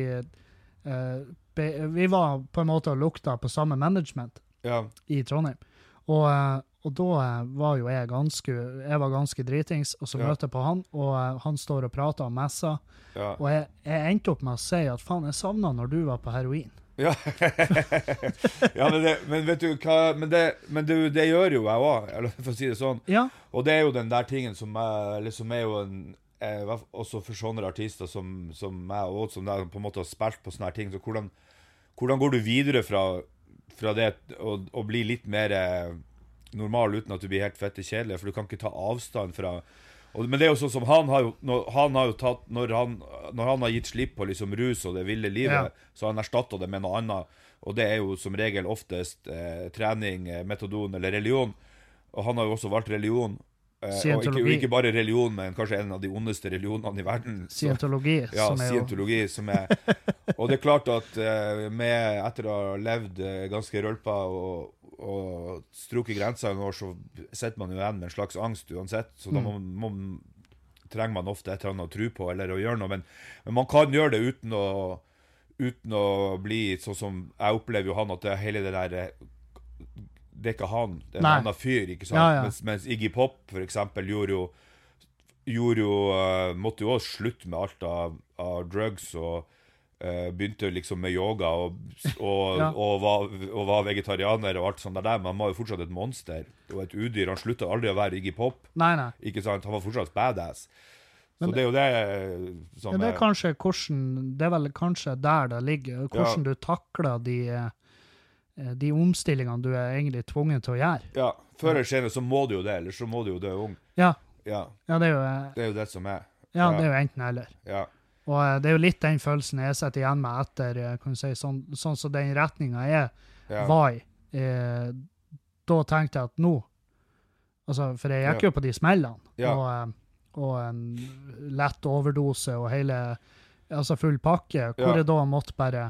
Vi var på en måte og lukta på samme management ja, i Trondheim. Og, eh, og da eh, var jo jeg ganske jeg var ganske dritings, og så møter jeg på han, og eh, han står og prater om messa, ja. og jeg, jeg endte opp med å si at faen, jeg savna når du var på heroin. Ja, ja men, det, men vet du hva Men det, men du, det gjør jo jeg òg, for å si det sånn. Ja, Og det er jo den der tingen som jeg liksom er jo en eh, Også for sånne artister som, som meg, og som der, på en måte har spilt på sånne her ting. Så hvordan, hvordan går du videre fra, fra det å bli litt mer eh, normal uten at du blir helt fette kjedelig? For du kan ikke ta avstand fra og, Men det er jo sånn som han har jo, når, han har jo tatt når han, når han har gitt slipp på liksom rus og det ville livet, Ja. så har han erstatta det med noe annet. Og det er jo som regel oftest eh, trening, eh, metodon eller religion. Og han har jo også valgt religion. Eh, og ikke, ikke bare religion, men kanskje en av de ondeste religionene i verden. Så- scientologi, ja, som er scientologi, som er Og det er klart at eh, med, etter å ha levd eh, ganske rølpa og, og strukket grensa en år, så sitter man jo igjen med en slags angst uansett. Så da må, må, trenger man ofte et eller annet å tro på eller å gjøre noe. Men, men man kan gjøre det uten å, uten å bli sånn som Jeg opplever jo han at det hele det der Det er ikke han, det er en Nei. annen fyr, ikke sant? Ja, ja. Mens, mens Iggy Pop, for eksempel, gjorde jo gjorde jo, uh, måtte jo også slutte med alt av, av drugs og uh, begynte liksom med yoga og, og, Ja. og, var, og var vegetarianer og alt sånt der, men han var jo fortsatt et monster og et udyr. Han slutta aldri å være Iggy Pop, Nei, nei. ikke sant? Han var fortsatt badass. Så det er jo det som Ja, det er er- kanskje hvordan Det er vel kanskje der det ligger, hvordan du takler de, eh, de omstillingene du er egentlig tvunget til å gjøre. Ja, før eller senere så må du jo det, eller så må du jo dø ung. Ja, Ja, ja det er jo eh, det er jo det som er. Ja, Ja. det er jo enten eller. Ja, Og eh, det er jo litt den følelsen jeg sitter igjen med etter eh, kan du si, sånn, sånn som den retninga jeg ja, var i. Eh, da tenkte jeg at nå altså, For jeg gikk jo på de smellene. Og, eh, og en lett overdose og hele Altså full pakke, hvor jeg da måtte bare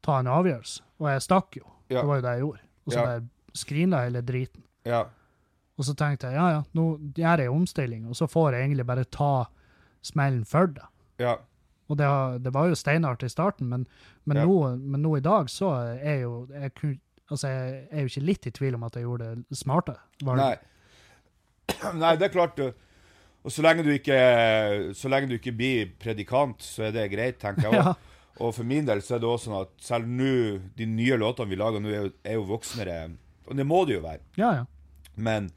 ta en avgjørelse. Og jeg stakk jo. Ja. Det var jo det jeg gjorde. Og så Ja. bare skrinla hele driten. ja, Og så tenkte jeg ja, ja, nå gjør jeg omstilling, og så får jeg egentlig bare ta smellen for det. ja. Og det, det var jo steinhardt i starten, men, men, Ja. nå, men nå i dag så er jo jeg, altså jeg er jo ikke litt i tvil om at jeg gjorde det smarte. Nei. Nei, det er klart. Og så lenge du ikke Så lenge du ikke blir predikant, så er det greit, tenker jeg òg. Og for min del så er det også sånn at selv nå, de nye låtene vi lager nå, er jo, er jo voksnere. Og det må det jo være. Ja, ja. Men,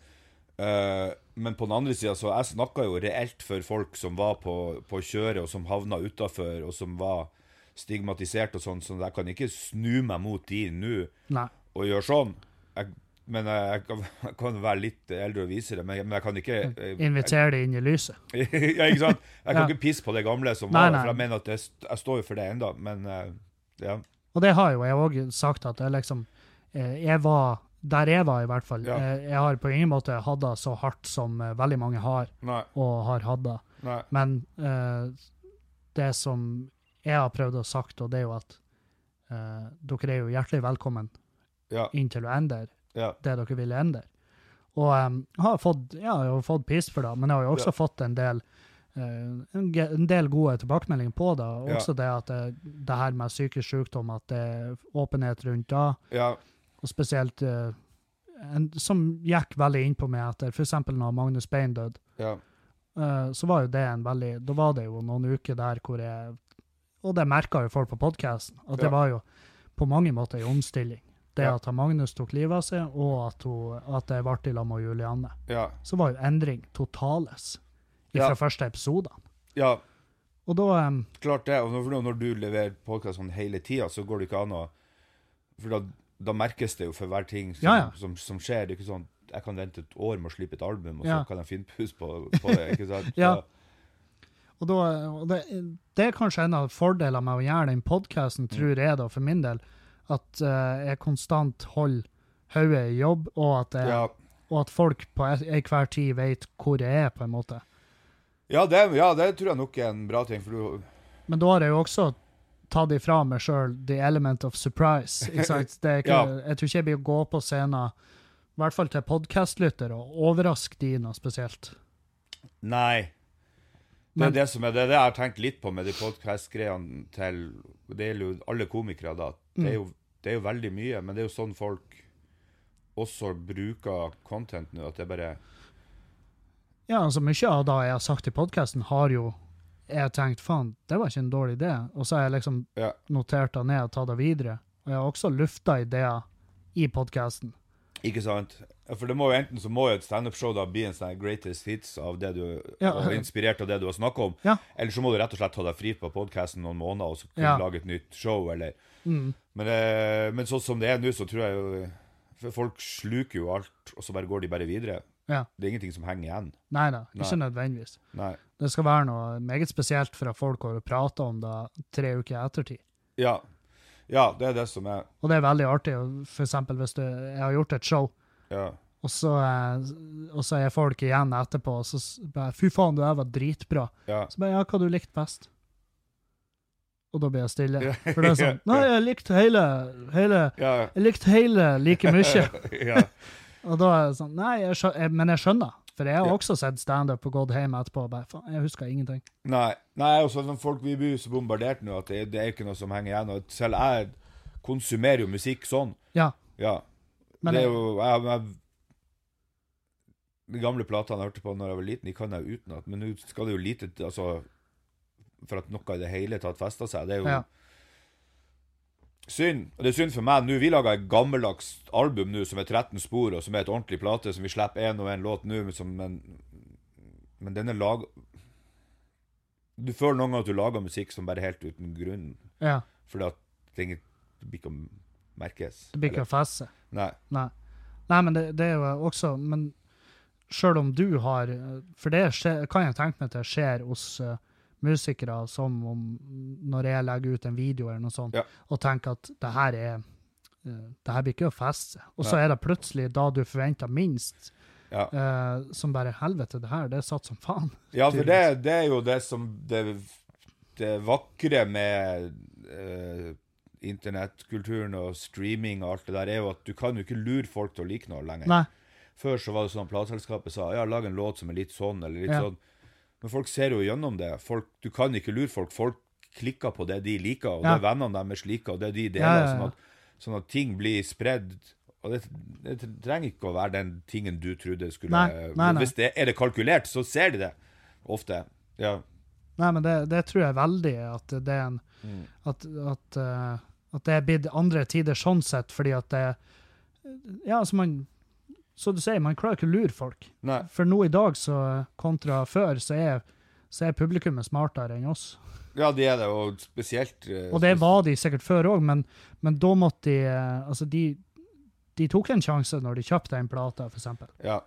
øh, men på den andre sida, så jeg snakka jo reelt for folk som var på, på kjøret, og som havna utafor, og som var stigmatisert og sånn, så jeg kan ikke snu meg mot de nå Nei. og gjøre sånn. Jeg, men jeg, jeg, kan, kan være litt eldre og visere, men, men jeg kan ikke jeg, Invitere det inn i lyset. ja, ikke sant? Jeg kan Ja. ikke pisse på det gamle som Nei, var, nei. for jeg mener at jeg, jeg står jo for det enda, men eh, ja. Og det har jo jeg òg sagt, at jeg liksom eh, Jeg var der jeg var, i hvert fall. Ja. Eh, Jeg har på ingen måte hatt det så hardt som eh, veldig mange har, Nei, og har hatt det. Men uh, det som jeg har prøvd å sagt, og det er jo at uh, dere er jo hjertelig velkommen Ja, inn til å endre ja, det dere ville endre. Og um, har fått, ja, jeg har fått pris for det, men jeg har jo også Ja. fått en del uh, en, del gode tilbakemeldinger på det. Også det at det, det her med psykisk sykdom, at det er åpenhet rundt det. ja, Og spesielt uh, en, som gikk veldig inn på meg etter f.eks. når Magnus Bein døde. ja, Uh, så var jo det en veldig Da var det jo noen uker der hvor jeg Og det merka jo folk på podkasten, at Ja. det var jo på mange måter en omstilling. Det Ja. at Magnus tok livet av seg, og at, hun, at det ble i lag med Julianne. Ja. Så var jo endring totales fra Ja. første episode. ja. Og da um, Klart det. Og når, når du leverer podkast sånn hele tida, så går det ikke an å For da, da merkes det jo for hver ting som, Ja, som, som skjer. Det er ikke sånn jeg kan vente et år med å slippe et album, og så kan jeg finne pus på, på det. ikke sant? Ja. Og, da, og det, det er kanskje en av fordelene med å gjøre den podkasten, Mm. tror jeg, da, for min del. At eh, jeg konstant holder hodet i jobb, og at, jeg, ja. og at folk på en- enhver tid vet hvor jeg er, på en måte. Ja, det, ja, det tror jeg nok er en bra ting. Du, Men da har jeg jo også tatt ifra meg sjøl the element of surprise. Ikke sant? Det ikke, Ja. Jeg tror ikke jeg blir å gå på scenen, i hvert fall til podkastlyttere, og overraske de noe spesielt. Nei. Det Men- er det som er det, det jeg har tenkt litt på med de podkast-greiene til Det gjelder jo alle komikere, da. Det er, Mm. jo, det er jo veldig mye, men det er jo sånn folk også bruker content nå, at det bare Ja, altså Mye av det jeg har sagt i podkasten, har jo jeg tenkt faen, det var ikke en dårlig idé. Og så har jeg liksom Ja. notert det ned og tatt det videre. Og jeg har også lufta ideer i podkasten. Ikke sant? Ja, For det må jo enten så må jo et standup-show da bli en sånn greatest hits av det du Ja. og inspirert av det du har snakka om. Ja. Eller så må du rett og slett ta deg fri på podkasten noen måneder og så kunne Ja. lage et nytt show, eller Mm. Men, eh, men sånn som det er nå, så tror jeg jo For folk sluker jo alt, og så bare går de bare videre. Ja. Det er ingenting som henger igjen. Nei da, ikke Nei. nødvendigvis. Nei. Det skal være noe meget spesielt for at folk har prata om det tre uker ettertid. Ja. ja, det er det som er Og det er veldig artig. For eksempel hvis du, jeg har gjort et show, Ja. og så, eh, og så er folk igjen etterpå og så bare 'Fy faen, det der var dritbra'. ja. Så bare 'Ja, hva du likte best?' Og da blir jeg stille. For det er sånn 'Nei, jeg likte hele, hele Jeg likte hele like mye'. Og da er det sånn Nei, jeg skjønner, men jeg skjønner. For jeg har også sett standup og gått hjem etterpå og bare faen, jeg husker ingenting. Nei, nei også, sånn, folk vi blir så bombardert nå at det, det er ikke noe som henger igjen. Og selv jeg konsumerer jo musikk sånn. Ja. Ja. Men det er jo jeg, jeg, De gamle platene jeg hørte på når jeg var liten, de kan jeg utenat. Men nå skal det jo lite altså, For at noe i det hele tatt fester seg. Det er jo Ja. synd. Og det er synd for meg nå. Vi lager et gammeldags album nå som er 13 spor, og som er et ordentlig plate, som vi slipper én og én låt nå, men, men, men den er lag... Du føler noen ganger at du lager musikk som bare er helt uten grunn, Ja. fordi at det blir ikke å merkes. Det blir ikke å feste. Nei. Nei. Nei, men det, det er jo også Men sjøl om du har For det skjer, kan jeg tenke meg at det skjer hos uh, musikere som om når jeg legger ut en video eller noe sånt, Ja. og tenker at det her er uh, det her blir ikke å feste. Og så er det plutselig da du forventer minst, Ja. uh, som bare Helvete, det her, det er satt som faen. Ja, for det, det er jo det som Det, det vakre med internettkulturen og streaming og alt det der, er jo at du kan jo ikke lure folk til å like noe lenger. Nei. Før så var det sånn at plateselskapet sa ja, lag en låt som er litt sånn, eller litt Ja. sånn. Men folk ser jo gjennom det. Folk, du kan ikke lure folk. Folk klikker på det de liker, og Ja. det vennene deres liker, og det de deler. Ja. Sånn, at, sånn at ting blir spredd. Og det, det trenger ikke å være den tingen du trodde skulle Nei, nei, nei. Hvis det er det kalkulert, så ser de det ofte. Ja. Nei, men det, det tror jeg veldig at det er en Mm. at, at, eh, at det er blitt andre tider sånn sett, fordi at det Ja, altså man Så du sier, man klarer ikke å lure folk. Nei. For nå i dag, så kontra før, så er, så er publikummet smartere enn oss. Ja, de er det, og spesielt eh, Og det var de sikkert før òg, men, men da måtte de eh, Altså, de, de tok en sjanse når de kjøpte en plate, eksempel. Ja.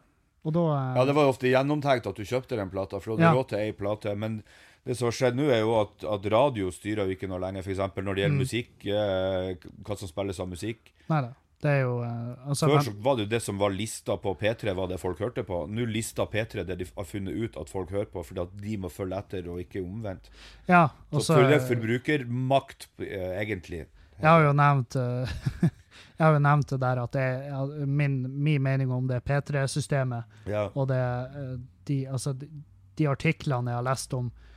Og da eh, ja, det var jo ofte gjennomtenkt at du kjøpte den plata, for du hadde Ja. råd til ei plate. Men det som har skjedd nå, er jo at, at radio styrer jo ikke noe lenger, f.eks. når det gjelder Mm. musikk, eh, hva som spilles av musikk. Nei da. Det er jo eh, altså, Før så var det jo det som var lista på P3, var det folk hørte på. Nå lista P3 det de har funnet ut at folk hører på, fordi at de må følge etter, og ikke omvendt. Ja, og så det er forbrukermakt, eh, egentlig. Jeg har jo nevnt eh, Jeg har jo nevnt det der at det er min, min mening om det P3-systemet Ja. og det eh, de, altså, de, de artiklene jeg har lest om eh,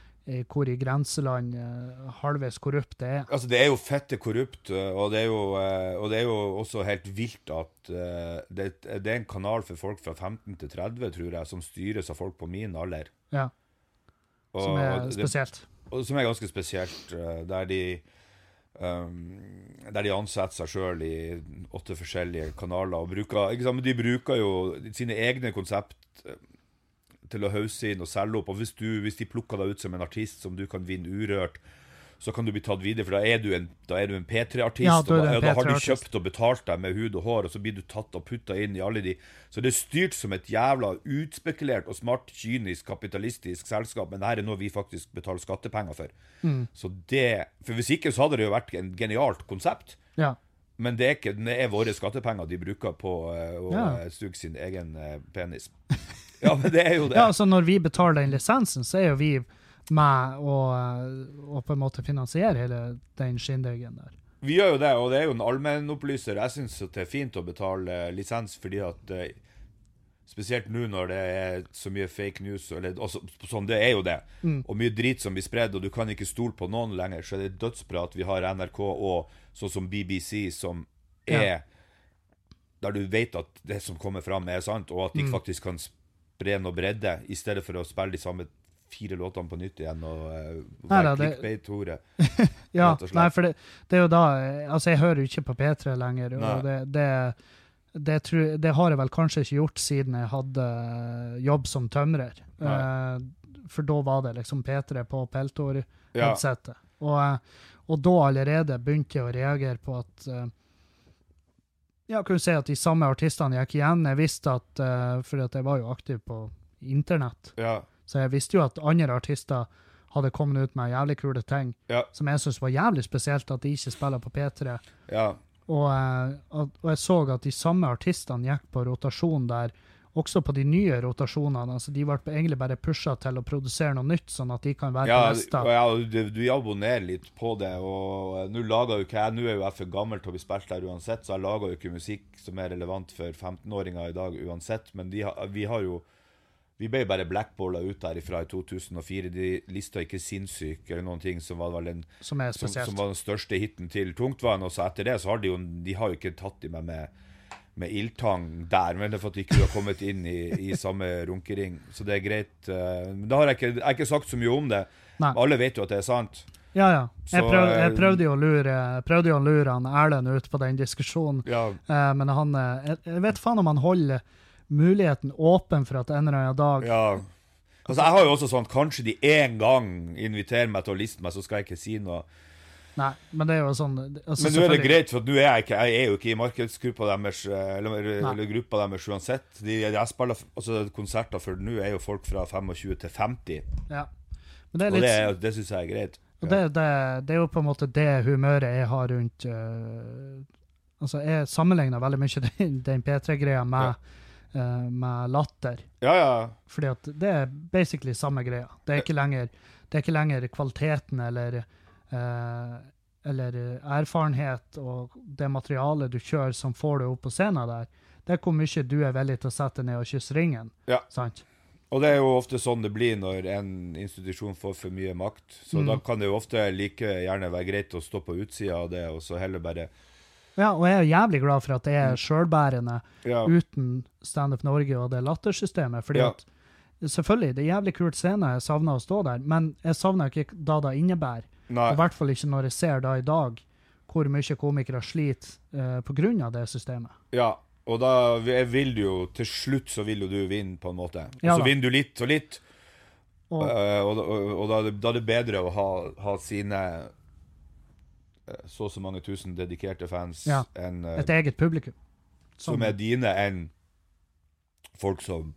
hvor i grenseland eh, halvveis korrupt det er. Altså, det er jo fette korrupt, eh, og det er jo, eh, og det er jo også helt vilt at eh, det, det er en kanal for folk fra 15 til 30, tror jeg, som styres av folk på min alder. Ja, Og, som er og det, spesielt. og som er ganske spesielt, eh, der de Um, der de ansetter seg sjøl i åtte forskjellige kanaler. og bruker, De bruker jo sine egne konsept eh, til å hause inn og selge opp. og Hvis, du, hvis de plukker deg ut som en artist som du kan vinne urørt, så kan du bli tatt videre, for da er du en, en P3-artist. Ja, og da ja, du da, har de kjøpt og betalt deg med hud og hår, og så blir du tatt og putta inn i alle de Så det er styrt som et jævla utspekulert og smart, kynisk, kapitalistisk selskap, men dette er noe vi faktisk betaler skattepenger for. Mm. Så det For hvis ikke så hadde det jo vært en genialt konsept. Ja. Men det er ikke, det er våre skattepenger de bruker på eh, å Ja. suge sin egen eh, penis. Ja, men det er jo det. ja, altså når vi betaler den lisensen, så er jo vi med å, å på en måte finansiere hele den skinndeigen der. Vi gjør jo det, og det er jo en allmennopplyser. Jeg syns det er fint å betale lisens fordi at eh, Spesielt nå når det er så mye fake news, eller også, sånn, det er jo det. Og mye drit som blir spredd, og du kan ikke stole på noen lenger. Så er det dødsbra at vi har NRK og sånn som BBC, som er Der du vet at det som kommer fram, er sant, og at de faktisk kan spre noe bredde, i stedet for å spille de samme fire låtene på nytt igjen og uh, være clickbait-hore. Ja, og nei, for det, det er jo da eh, Altså, jeg hører jo ikke på P3 lenger, Nei. og det, det, det, tror, det har jeg vel kanskje ikke gjort siden jeg hadde eh, jobb som tømrer. Eh, for da var det liksom P3 på Ja. Peltor-headsetet. Og, eh, og da allerede begynte jeg å reagere på at eh, Ja, kunne si at de samme artistene gikk igjen. Jeg visste at uh, For at jeg var jo aktiv på internett. Ja. Så jeg visste jo at andre artister hadde kommet ut med jævlig kule ting Ja. som jeg syntes var jævlig spesielt at de ikke spiller på P3. ja. Og, uh, og jeg så at de samme artistene gikk på rotasjon der, også på de nye rotasjonene. altså De ble egentlig bare pusha til å produsere noe nytt, sånn at de kan være Ja, på neste. ja, du, du abonnerer litt på det, og nå lager jo ikke jeg Nå er jo jeg for gammel til å bli spilt der uansett, så jeg lager jo ikke musikk som er relevant for 15-åringer i dag uansett, men de, vi har jo Vi ble bare blackballa ut derifra i 2004. De lista ikke 'Sinnssyk' eller noen ting som var den, Som som, som var den største hiten til Tungtvann, og så etter det så har de jo De har jo ikke tatt i meg med med ildtang der, men det er for at de ikke har kommet inn i, i samme runkering. Så det er greit. eh, Men da har jeg ikke, jeg har ikke sagt så mye om det. Nei. Alle vet jo at det er sant. Ja, ja. Jeg, prøv, jeg eh, prøvde jo å lure, prøvde jo å lure han Erlend ut på den diskusjonen, Ja, eh, men han jeg vet faen om han holder muligheten åpen for at en eller annen dag ja. Altså, jeg har jo også sånn Kanskje de en gang inviterer meg til å liste meg, så skal jeg ikke si noe. Nei, men det er jo sånn altså, Men nå er det greit, for nå er jeg ikke Jeg er jo ikke i markedsgruppa deres, eh, eller, eller gruppa deres uansett. De, jeg spiller altså, konserter for nå er jo folk fra 25 til 50, Ja. Men det er og det, det syns jeg er greit. Og det, det, det er jo på en måte det humøret jeg har rundt uh, Altså, jeg sammenligner veldig mye den, den P3-greia med, øh, med latter. Ja, ja. Fordi at det er basically samme greia. Det er ikke lenger, det er ikke lenger kvaliteten eller øh, eller erfarenhet og det materialet du kjører som får deg opp på scenen der. Det er hvor mye du er villig til å sette ned og kysse ringen. Ja. Sant? Og det er jo ofte sånn det blir når en institusjon får for mye makt. Så Mm. da kan det jo ofte like gjerne være greit å stå på utsida av det, og så heller bare Ja, og jeg er jævlig glad for at det er sjølbærende. Ja. uten Standup Norge og det lattersystemet. fordi Ja. at Selvfølgelig, det er jævlig kult scene, jeg savner å stå der, men jeg savner ikke da det innebærer. Nei. I hvert fall ikke når jeg ser da i dag hvor mye komikere sliter eh, av det systemet. Ja, og da vil du jo Til slutt så vil jo du vinne, på en måte. Og Ja så vinner du litt og litt. Og, uh, og, og, og da, det- da er det bedre å ha, ha sine eh, så og så mange tusen dedikerte fans Ja, enn uh, et eget publikum. som er dine, enn folk som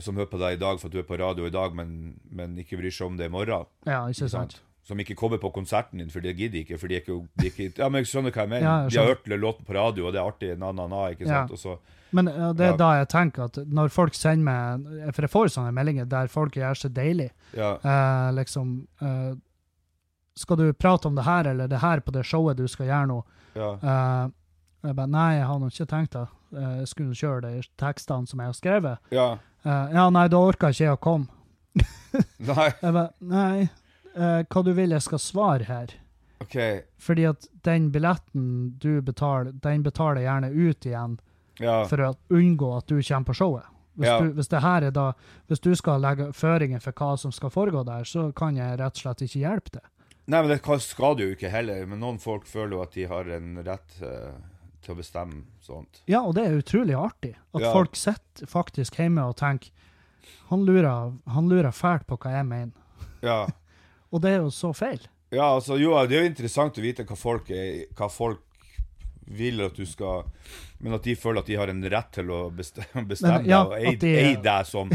som hører på deg i dag for at du er på radio i dag, men, men ikke bryr seg om det i morgen. Ja, ikke Ikke sant? Som ikke kommer på konserten din, for det gidder ikke. For de er ikke, de er ikke Ja, men jeg skjønner hva jeg mener. Ja, jeg de har hørt låten på radio, og det er artig, na-na-na, ikke Ja. sant? Og så Men ja, det er Ja. da jeg tenker at når folk sender meg For jeg får sånne meldinger der folk gjør seg deilig. Ja. Eh, liksom eh, Skal du prate om det her eller det her på det showet du skal gjøre nå? ja. Eh, jeg bare, nei, jeg har nå ikke tenkt det. Eh, jeg skulle kjøre de tekstene som jeg har skrevet. ja. Eh, ja, nei, da orka ikke jeg å komme. Nei, Jeg ba, nei, uh, hva du vil jeg skal svare her? OK. Fordi at den billetten du betaler, den betaler jeg gjerne ut igjen Ja. for å unngå at du kommer på showet. Hvis, Ja. du, hvis, det her er da, hvis du skal legge føringer for hva som skal foregå der, så kan jeg rett og slett ikke hjelpe det. Nei, men det skal du jo ikke heller. Men noen folk føler jo at de har en rett eh, til å bestemme sånt. Ja, og det er utrolig artig. At Ja. folk sitter faktisk hjemme og tenker han lurer, han lurer fælt på hva jeg mener. Ja. Og det er jo så feil. Ja, altså, jo, det er jo interessant å vite hva folk, er, hva folk vil at du skal Men at de føler at de har en rett til å bestemme, bestemme Men, ja, deg og eie de- deg som,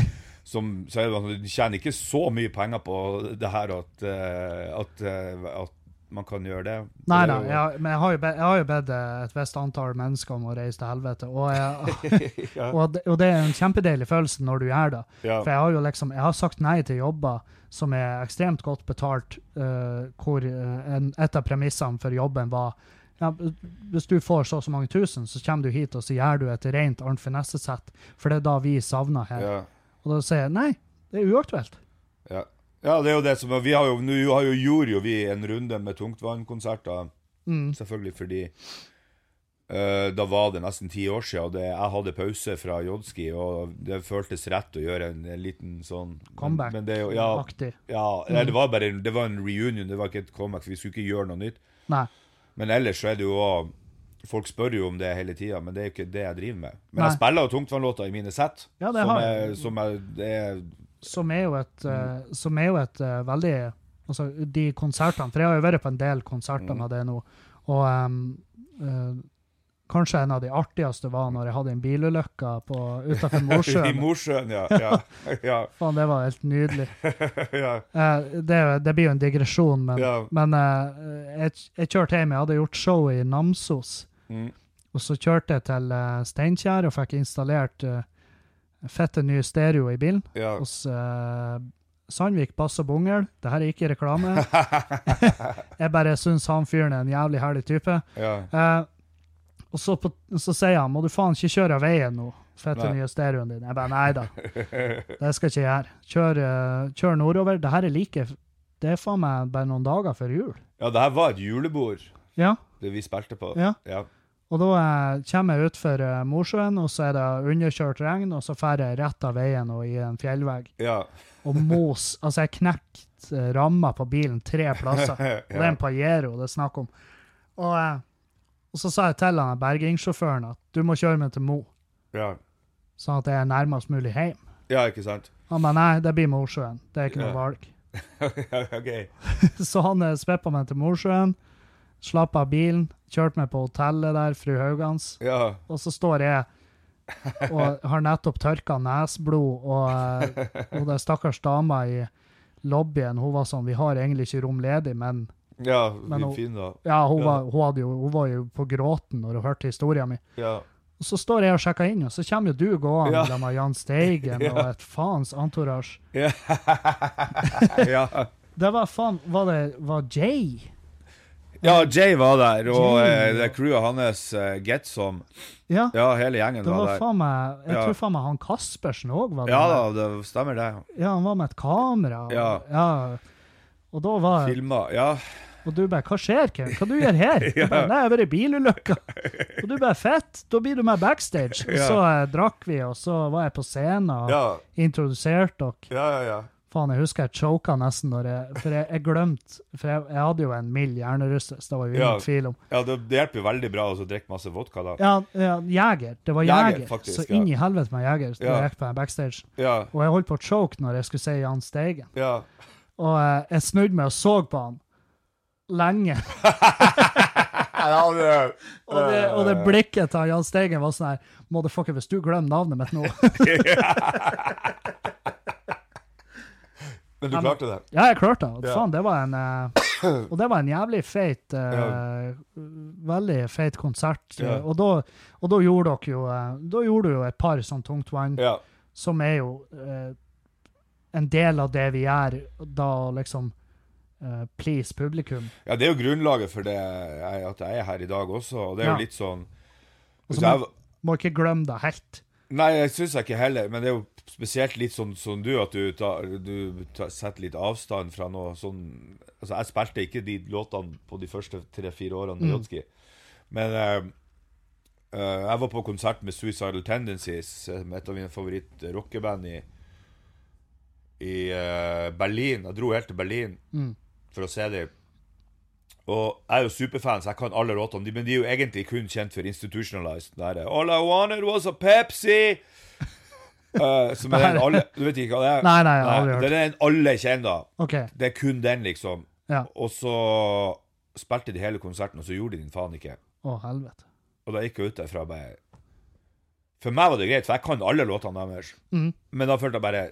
som så De tjener ikke så mye penger på det her at, eh, at, eh, at man kan gjøre det. Nei, nei, jeg, men jeg har, jo jeg har jo bedt eh, et visst antall mennesker om å reise til helvete, og, jeg, ja, og, det, og det er en kjempedeilig følelse når du gjør det. ja, For jeg har jo liksom, jeg har sagt nei til jobber som er ekstremt godt betalt, uh, hvor eh, en, et av premissene for jobben var ja, hvis du får så og så mange tusen, så kommer du hit og så gjør du et rent Arnt Finesse-sett, for det er da vi savner her. ja, Og da sier jeg nei, det er uaktuelt. Ja. det er jo det som Vi har jo, nå har jo, gjorde jo vi en runde med tungtvannkonserter. Mm. Selvfølgelig fordi uh, da var det nesten ti år siden, og det, jeg hadde pause fra Jodski, og det føltes rett å gjøre en, en liten sånn Comeback-aktig. ja, ja, nei, det var bare det var en reunion, det var ikke et comeback, for vi skulle ikke gjøre noe nytt. Nei. Men ellers så er det jo også Folk spør jo om det hele tida, men det er jo ikke det jeg driver med. Men Nei. jeg spiller jo tungtvannlåter i mine sett, Ja, som, er, som er, det er Som er jo et, Mm. eh, som er jo et eh, veldig Altså, de konsertene For jeg har jo vært på en del konserter Mm. med det nå, og um, uh, kanskje en av de artigste var når jeg hadde en bilulykke utafor I Mosjøen. Mosjøen, ja. Ja. ja, Faen, det var helt nydelig. ja, det, det blir jo en digresjon, men, Ja. men jeg, jeg kjørte hjem. Jeg hadde gjort show i Namsos. mm, Og så kjørte jeg til Steinkjer og fikk installert uh, fette ny stereo i bilen ja. hos eh, Sandvik Bass og Bungel. Det her er ikke reklame. jeg bare syns han fyren er en jævlig herlig type. ja. Eh, og så, på, så sier han må du faen ikke kjøre av veien nå, fette Nei. nye stereoen din. Jeg bare nei da, det skal jeg ikke gjøre. Kjør, eh, kjør nordover. Det her er like Det er faen meg bare noen dager før jul. Ja, det her var et julebord, Ja, det vi spilte på. Ja. ja. Og da eh, kommer jeg utfor uh, Mosjøen, og så er det underkjørt regn, og så drar jeg rett av veien og i en fjellvegg. ja. Og mos Altså, jeg knekte uh, ramma på bilen tre plasser. Og det er en Pajero det er snakk om. Og, eh, og så sa jeg til han bergingssjåføren at du må kjøre meg til Mo, ja. sånn at jeg er nærmest mulig hjem. Ja, ikke sant? Han ba nei, det blir Mosjøen. Det er ikke noe valg. ok. Så han spippa meg til Mosjøen, slapp av bilen, kjørte meg på hotellet der, fru Haugans, Ja. og så står jeg og har nettopp tørka nesblod, og, eh, og den stakkars dama i lobbyen, hun var sånn Vi har egentlig ikke rom ledig, men Ja, Men hun- fin da. Ja, hun, Ja. Var, hun, jo, hun var jo på gråten når hun hørte historien min. Ja. Og så står jeg og sjekker inn, og så kommer jo du gående Ja. med Jahn Steigen Ja. og et faens entourage. Ja. ja. Det var faen Var det var Jay? Ja, Jay var der, og Jay, eh, det crewet hans, uh, Getsom. Ja. Ja, hele gjengen var var der. meg Jeg Ja. tror faen meg han Kaspersen òg var der. Ja da, det stemmer det. Ja, han var med et kamera. Ja. ja. Og da var Filma. Ja. Og du bare 'Hva skjer, Ken? Hva du gjør her?' Ja. Bare, 'Nei, jeg i bilulykka'. Og du bare 'Fett, da blir du med backstage'. Og så eh, drakk vi, og så var jeg på scenen og Ja, introduserte dere. ja, ja. ja. Faen, jeg husker jeg choka nesten når jeg For jeg, jeg glemte For jeg, jeg hadde jo en mild hjernerystelse, det var jo ingen Ja. tvil om. ja det, det hjelper jo veldig bra å drikke masse vodka da. Ja, ja, Jeger. Det var Jeger, faktisk, så inn i helvete med Jeger. Ja. jeg gikk på backstage. Ja, Og jeg holdt på å choke når jeg skulle si Jahn Steigen. ja. Og eh, jeg snudde meg og så på han lenge. Og det, og det blikket til Jahn Steigen var sånn her Motherfucker, hvis du glemmer navnet mitt nå Men du Ja, men- klarte det? Ja, jeg klarte det. Ja. Faen, det var en uh, Og det var en jævlig feit uh, Ja. Veldig feit konsert. Ja. Og, da, og da gjorde dere jo eh, Da gjorde du jo et par sånn tungtvann, Ja. som er jo eh, en del av det vi gjør, da liksom eh, please publikum. ja, det er jo grunnlaget for det jeg, at jeg er her i dag også, og det er Ja. jo litt sånn Og Hvis så må, jeg, må ikke glemme det helt. Nei, jeg syns jeg ikke heller, men det er jo spesielt litt sånn som du, at du, tar, du tar, setter litt avstand fra noe sånn Altså, jeg spilte ikke de låtene på de første tre-fire årene med Mm. Jodski, men uh, uh, jeg var på konsert med Suicidal Tendencies, eh, med et av mine favoritt-rockeband i, i uh, Berlin. Jeg dro helt til Berlin Mm. for å se dem. Og jeg er jo superfan, så jeg kan alle låtene. Men de er jo egentlig kun kjent for Institutionalized. Der, All I wanted was a Pepsi! Uh, som er den alle Du vet ikke hva det er? Nei, nei, hørt. Det er den alle kjenner. OK. Det er kun den, liksom. Ja. Og så spilte de hele konserten, og så gjorde de den faen ikke. Å, helvete. Og da gikk jeg ut derfra og bare For meg var det greit, for jeg kan alle låtene deres. Mm. Men da følte jeg bare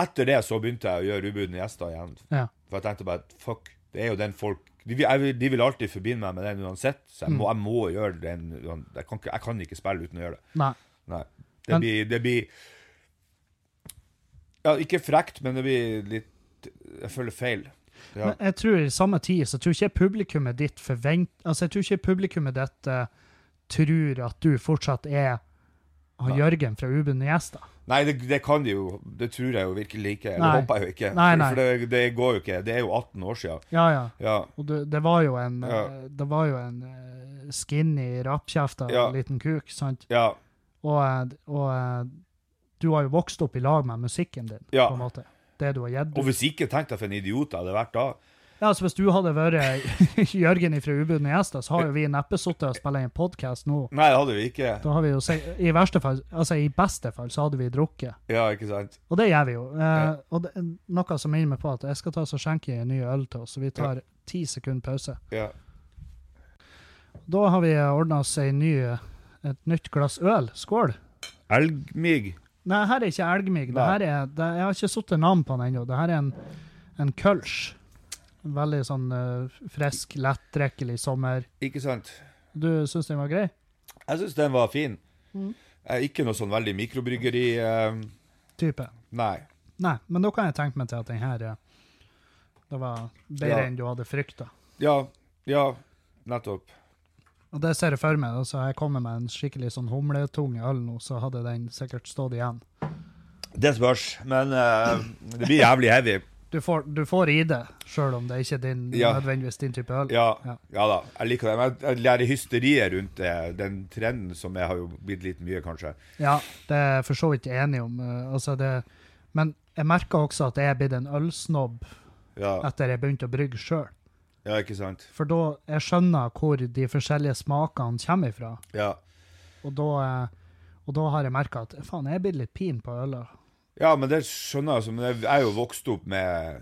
Etter det så begynte jeg å gjøre ubudne gjester igjen. Ja. For jeg tenkte bare fuck, det er jo den folk De jeg de vil alltid forbinde meg med den uansett, så jeg må, jeg må gjøre den jeg kan, ikke, jeg kan ikke spille uten å gjøre det. Nei. Nei. Det Men- blir, det blir Ja, ikke frekt, men det blir litt Jeg føler feil. Ja. Men jeg tror i samme tid så tror ikke publikummet ditt forvent... Altså, jeg tror ikke publikummet ditt uh, tror at du fortsatt er han Jørgen fra Ubundne gjester. Nei, det, det kan de jo. Det tror jeg jo virkelig ikke. Eller Nei. håper jeg jo ikke. Nei, nei. For det, det går jo ikke. Det er jo 18 år siden. Ja, ja. Ja. Og det, det var jo en, Ja. eh, det var jo en eh, skinny rappkjefta Ja. liten kuk, sant? Ja. Og, eh, og du har jo vokst opp i lag med musikken din, Ja. på en måte. Det du har gitt Og hvis ikke, tenk deg for en idiot jeg hadde vært da. Ja, så hvis du hadde vært Jørgen fra Ubudne gjester, så har jo vi neppe sittet og spilt en podkast nå. Nei, det hadde vi ikke. Da har vi jo, i verste fall, altså i beste fall, så hadde vi drukket. Ja, ikke sant? Og det gjør vi jo. Eh, Ja. Og det, noe som minner meg på at jeg skal ta og skjenke en ny øl til oss, så vi tar ti sekunder pause. Ja. Da har vi ordna oss ny, et nytt glass øl. Skål! Elgmig. Nei, her er ikke elgmig. Det her er, det, jeg har ikke satt navn på den ennå. Det her er en, en kølsj. Veldig sånn uh, frisk, lettdrikkelig sommer. Ikke sant? Du syns den var grei? Jeg syns den var fin. Mm. Eh, Ikke noe sånn veldig mikrobryggeri Uh, Type. Nei. Nei, men da kan jeg tenke meg til at den her eh, Det var bedre Ja. enn du hadde frykta. Ja, ja, nettopp. Og det ser jeg for meg. Altså, jeg kommer med en skikkelig sånn humletung øl nå, så hadde den sikkert stått igjen. Det spørs, men uh, det blir jævlig heavy. Du får, du får i det, sjøl om det ikke er din, Ja. nødvendigvis din type øl. Ja, Ja. ja da, jeg liker det. Men jeg lærer hysteriet rundt det. Den trenden som jeg har jo blitt litt mye, kanskje. Ja, det er jeg for så vidt enig om. eh, Altså det, men jeg merker også at jeg er blitt en ølsnobb Ja, etter jeg begynte å brygge sjøl. ja ikke sant? For da jeg skjønner hvor de forskjellige smakene kommer ifra. Ja. Og da, eh, og da har jeg merka at faen, jeg er blitt litt pin på øla. Ja, men det skjønner jeg. altså, Men jeg er jo vokst opp med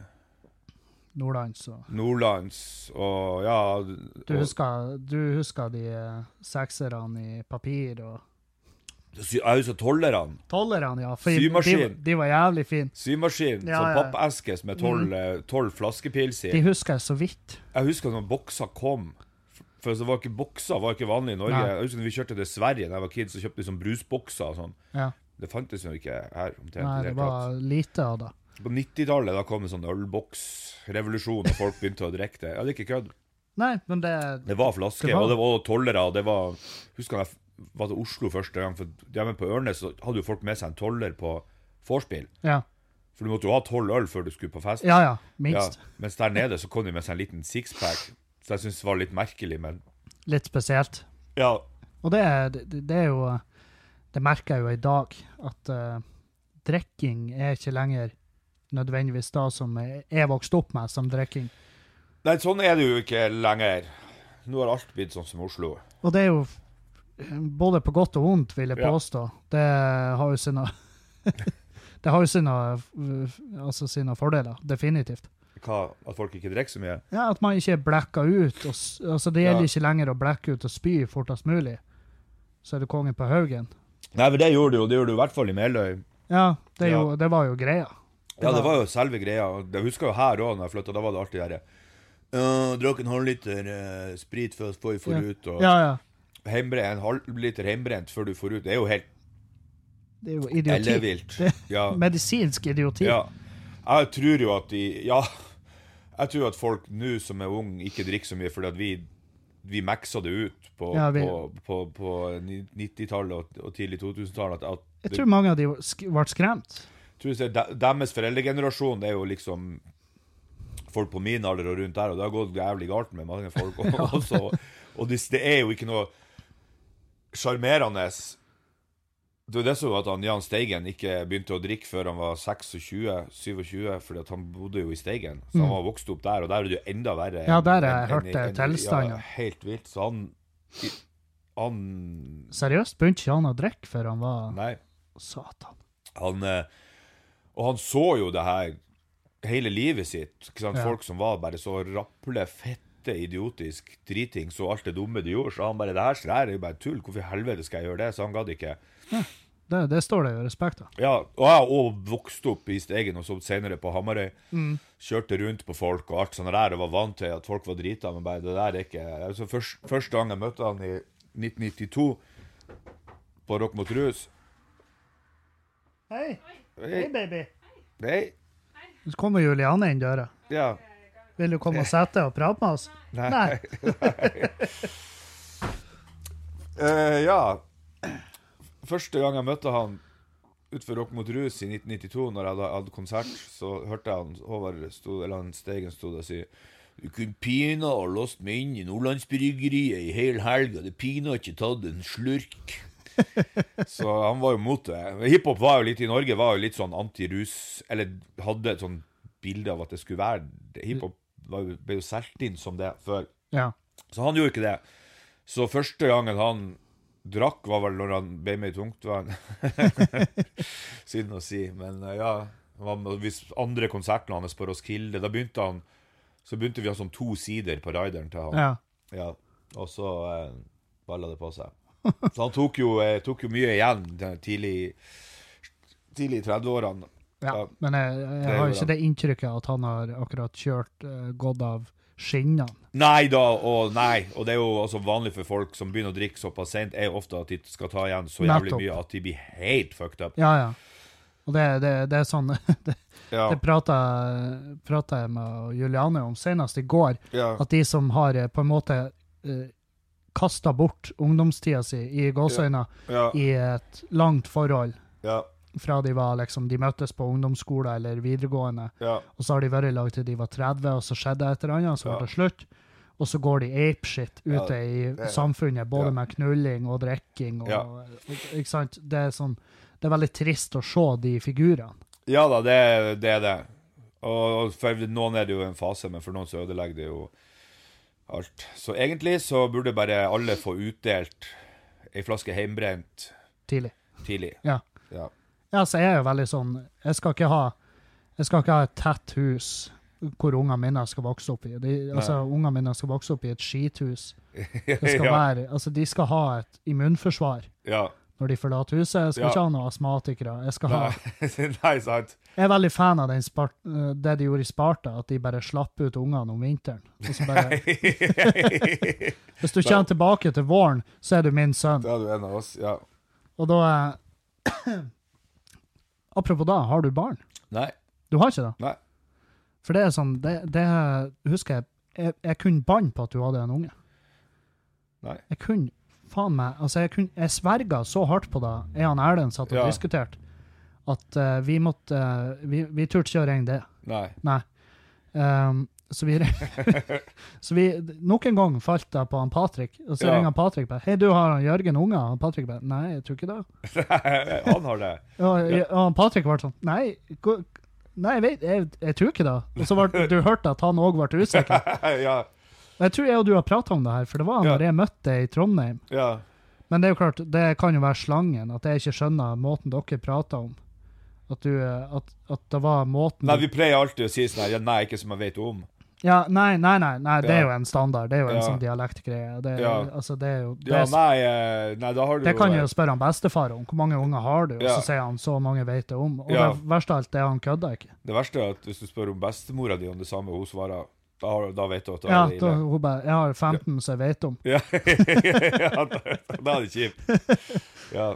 Nordlands og Nordlands og ja Du husker, du husker de eh, sekserne i papir og Jeg husker tollerne. Tollerne, ja. For Symaskin. De, de var jævlig fine. Symaskin. Ja, sånn ja. pappeske med tolv mm. flaskepils i. De husker jeg så vidt. Jeg husker når bokser kom. For det var ikke Bokser var ikke vanlig i Norge. Nei. Jeg husker når vi kjørte til Sverige da jeg var kid, så kjøpte vi sånn brusbokser og sånn. Ja. Det fantes jo ikke her. omtrent Nei, det var var lite av det. På 90-tallet da kom en sånn ølboksrevolusjon, og folk begynte å drikke det. Ja, det er ikke kødd. Nei, men det Det var flaske, Det var- og det var tollere. og det var, Husker jeg var til Oslo første gang, for hjemme på Ørnes så hadde jo folk med seg en toller på vorspiel. Ja. For du måtte jo ha tolv øl før du skulle på fest. Ja, ja. Ja, Minst. mens der nede så kom de med seg en liten sixpack. Så jeg syns det var litt merkelig, men Litt spesielt. Ja. Og det, det, det er jo Det merker jeg jo i dag, at uh, drikking er ikke lenger nødvendigvis det som jeg er vokst opp med som drikking. Nei, sånn er det jo ikke lenger. Nå har alt blitt sånn som Oslo. Og det er jo både på godt og vondt, vil jeg Ja. påstå. Det har jo sine Det har jo sine, altså sine fordeler, definitivt. Hva, at folk ikke drikker så mye. Ja, At man ikke blekker ut. Og, altså Det gjelder Ja. ikke lenger å blekke ut og spy fortest mulig. Så er du kongen på haugen. Nei, men det gjorde du jo. Det gjorde du i hvert fall i Meløy. Ja, det, jo, det var jo greia. Ja, det var jo selve greia. Jeg husker jo her òg, når jeg flytta, da var det alltid derre uh, Drakk en halvliter uh, sprit før, vi får Ja. ut, og Ja, ja. heimbre, en halvliter hjemmebrent før du får ut. Det er jo helt Det er jo idioti. ellevilt. Det- Ja. Medisinsk idioti. ja. Jeg tror jo at de Ja. Jeg tror at folk nå som er unge, ikke drikker så mye fordi at vi vi maksa det ut på, Ja, vi- på, på, på 90-tallet og, tidlig 2000-tallet. At, at Jeg tror mange av de ble skremt. jeg Deres foreldregenerasjon det er jo liksom folk på min alder og rundt der, og det har gått jævlig galt med mange folk. Og, også, og det, det er jo ikke noe sjarmerende Det var det som var at han, Jan Steigen ikke begynte å drikke før han var 26-27, fordi han bodde jo i Steigen. Så han var vokst opp der, og der er det jo enda verre. Mm. Ja, der har jeg hørt det enn- tilstander. Ja, helt vilt. Så han Han Seriøst, begynte ikke han å drikke før han var Nei. Satan. Han eh, Og han så jo det her hele livet sitt. Folk som var bare så rapple, fette, idiotisk driting, så alt det dumme de gjorde. Så han bare Det her så er jo bare tull. Hvorfor i helvete skal jeg gjøre det? Så han gadd ikke. Det, det står det jo respekt av. Ja, og jeg òg vokste opp i Steigen og så senere på Hamarøy. Kjørte rundt på folk og alt sånt der og var vant til at folk var drita, men bare det der er ikke altså, først, Første gang jeg møtte han i 1992 på Rock mot rus Hei, Hei, baby. hei, Så kommer Juliane inn døra. ja. Vil du komme og sette deg og prate med oss? Nei. Eh, ja. Første gang jeg møtte han utenfor Rock mot rus i 1992, når jeg hadde, konsert, så hørte jeg han Håvard stod, eller han Steigen stod og si Du kunne pina ha låst meg inn i Nordlandsbryggeriet i hel helg, og det pina ikke tatt en slurk. så han var jo mot det. Hiphop var jo litt i Norge var jo litt sånn antirus, eller hadde et sånn bilde av at det skulle være det. Hiphop var ble jo solgt inn som det før. Ja. Så han gjorde ikke det. Så første gangen han drakk, var vel når han ble med i tungtvann. Synd å si, men eh, ja. Hvis andre konserten hans på Roskilde, da begynte han Så begynte vi å ha sånn to sider på rideren til han. ja. Ja. Og så eh, balla det på seg. Så han tok jo, eh, tok jo mye igjen tidlig, tidlig i 30-årene. Ja. Ja. Men jeg, jeg har jo ikke det inntrykket at han har akkurat kjørt uh, gått av skinnene. Nei da, og nei. Og det er jo også vanlig for folk som begynner å drikke såpass sent, er jo ofte at de skal ta igjen så jævlig Nettopp. mye at de blir helt fucked up. Ja, ja. Og det, det, det er sånn Det, Ja. det prata, jeg med Juliane om senest i går. ja. At de som har eh, på en måte uh, kasta bort ungdomstida si i gåseøyne Ja. i et langt forhold Ja. Fra de var liksom, de møttes på ungdomsskole eller videregående, Ja. og så har de vært i lag til de var 30, og så skjedde et eller annet, så ble det slutt. Og så går de apeshit ute i samfunnet, både med knulling og drikking. Og. Ikke sant? Det er, sånn, det er veldig trist å se de figurene. Ja da, det, det er det. Og for noen er det jo en fase, men for noen så ødelegger det jo alt. Så egentlig så burde bare alle få utdelt ei flaske heimbrent tidlig. tidlig. Ja. Ja. Ja, så jeg er jo veldig sånn Jeg skal ikke ha Jeg skal ikke ha et tett hus hvor ungene mine skal vokse opp i. De, altså, ungene mine skal vokse opp i et skithus. Det skal ja. være, altså, de skal ha et immunforsvar ja. når de forlater huset. Jeg skal Ja. ikke ha noen astmatikere. Jeg, skal ha, Nei, Nei, sant. jeg er veldig fan av den spart, eh, det de gjorde i Sparta, at de bare slapp ut ungene om vinteren. Bare, hvis du kommer tilbake til våren, så er du min sønn. Da er du en av oss, ja. Og da Apropos da, har du barn? Nei. Du har ikke det? Nei. For det er sånn, det, det husker jeg, jeg, jeg kunne banne på at du hadde en unge. Nei. Jeg kunne, faen meg, altså jeg kunne, jeg sverga så hardt på det, jeg og Erlend satt og Ja. diskuterte, at uh, vi måtte, uh, vi, vi turte ikke å ringe det. Nei. Nei. Um, så vi, så vi, nok en gang falt jeg på han Patrick, og så Ja. ringer han Patrick bare, hei du, har han Jørgen unger? Og han Patrick bare, nei, jeg tror ikke det. Han har det. Og, og han Patrick var sånn, nei, nei, jeg vet, jeg, jeg tror ikke det. Og så var du hørte at han også ble usikker. ja. Jeg tror jeg og du har pratet om det her, for det var Ja. da jeg møtte deg i Trondheim. Ja. Men det er jo klart, det kan jo være slangen, at jeg ikke skjønner måten dere prater om. At, du, eh, at, at det var måten Nei, vi pleier alltid å si sånn her, ja, nei, ikke som jeg vet om. Ja, nei, nei, nei, nei, det er jo en standard. Det er jo en Ja. sånn dialektgreie. Det, Ja. altså, det er jo det, Ja, nei, eh, nei, da har du det kan jo spørre han bestefar om. Hvor mange unger har du? Og så sier han så mange vet det om. Og Ja. det verste av alt er han kødder ikke. Det verste er at hvis du spør om bestemora di om det samme, hun svarer da, har, da vet du at det Ja, er da, ille. hun bare, jeg har 15 som jeg vet om. Ja, ja da, er det kjipt. Ja.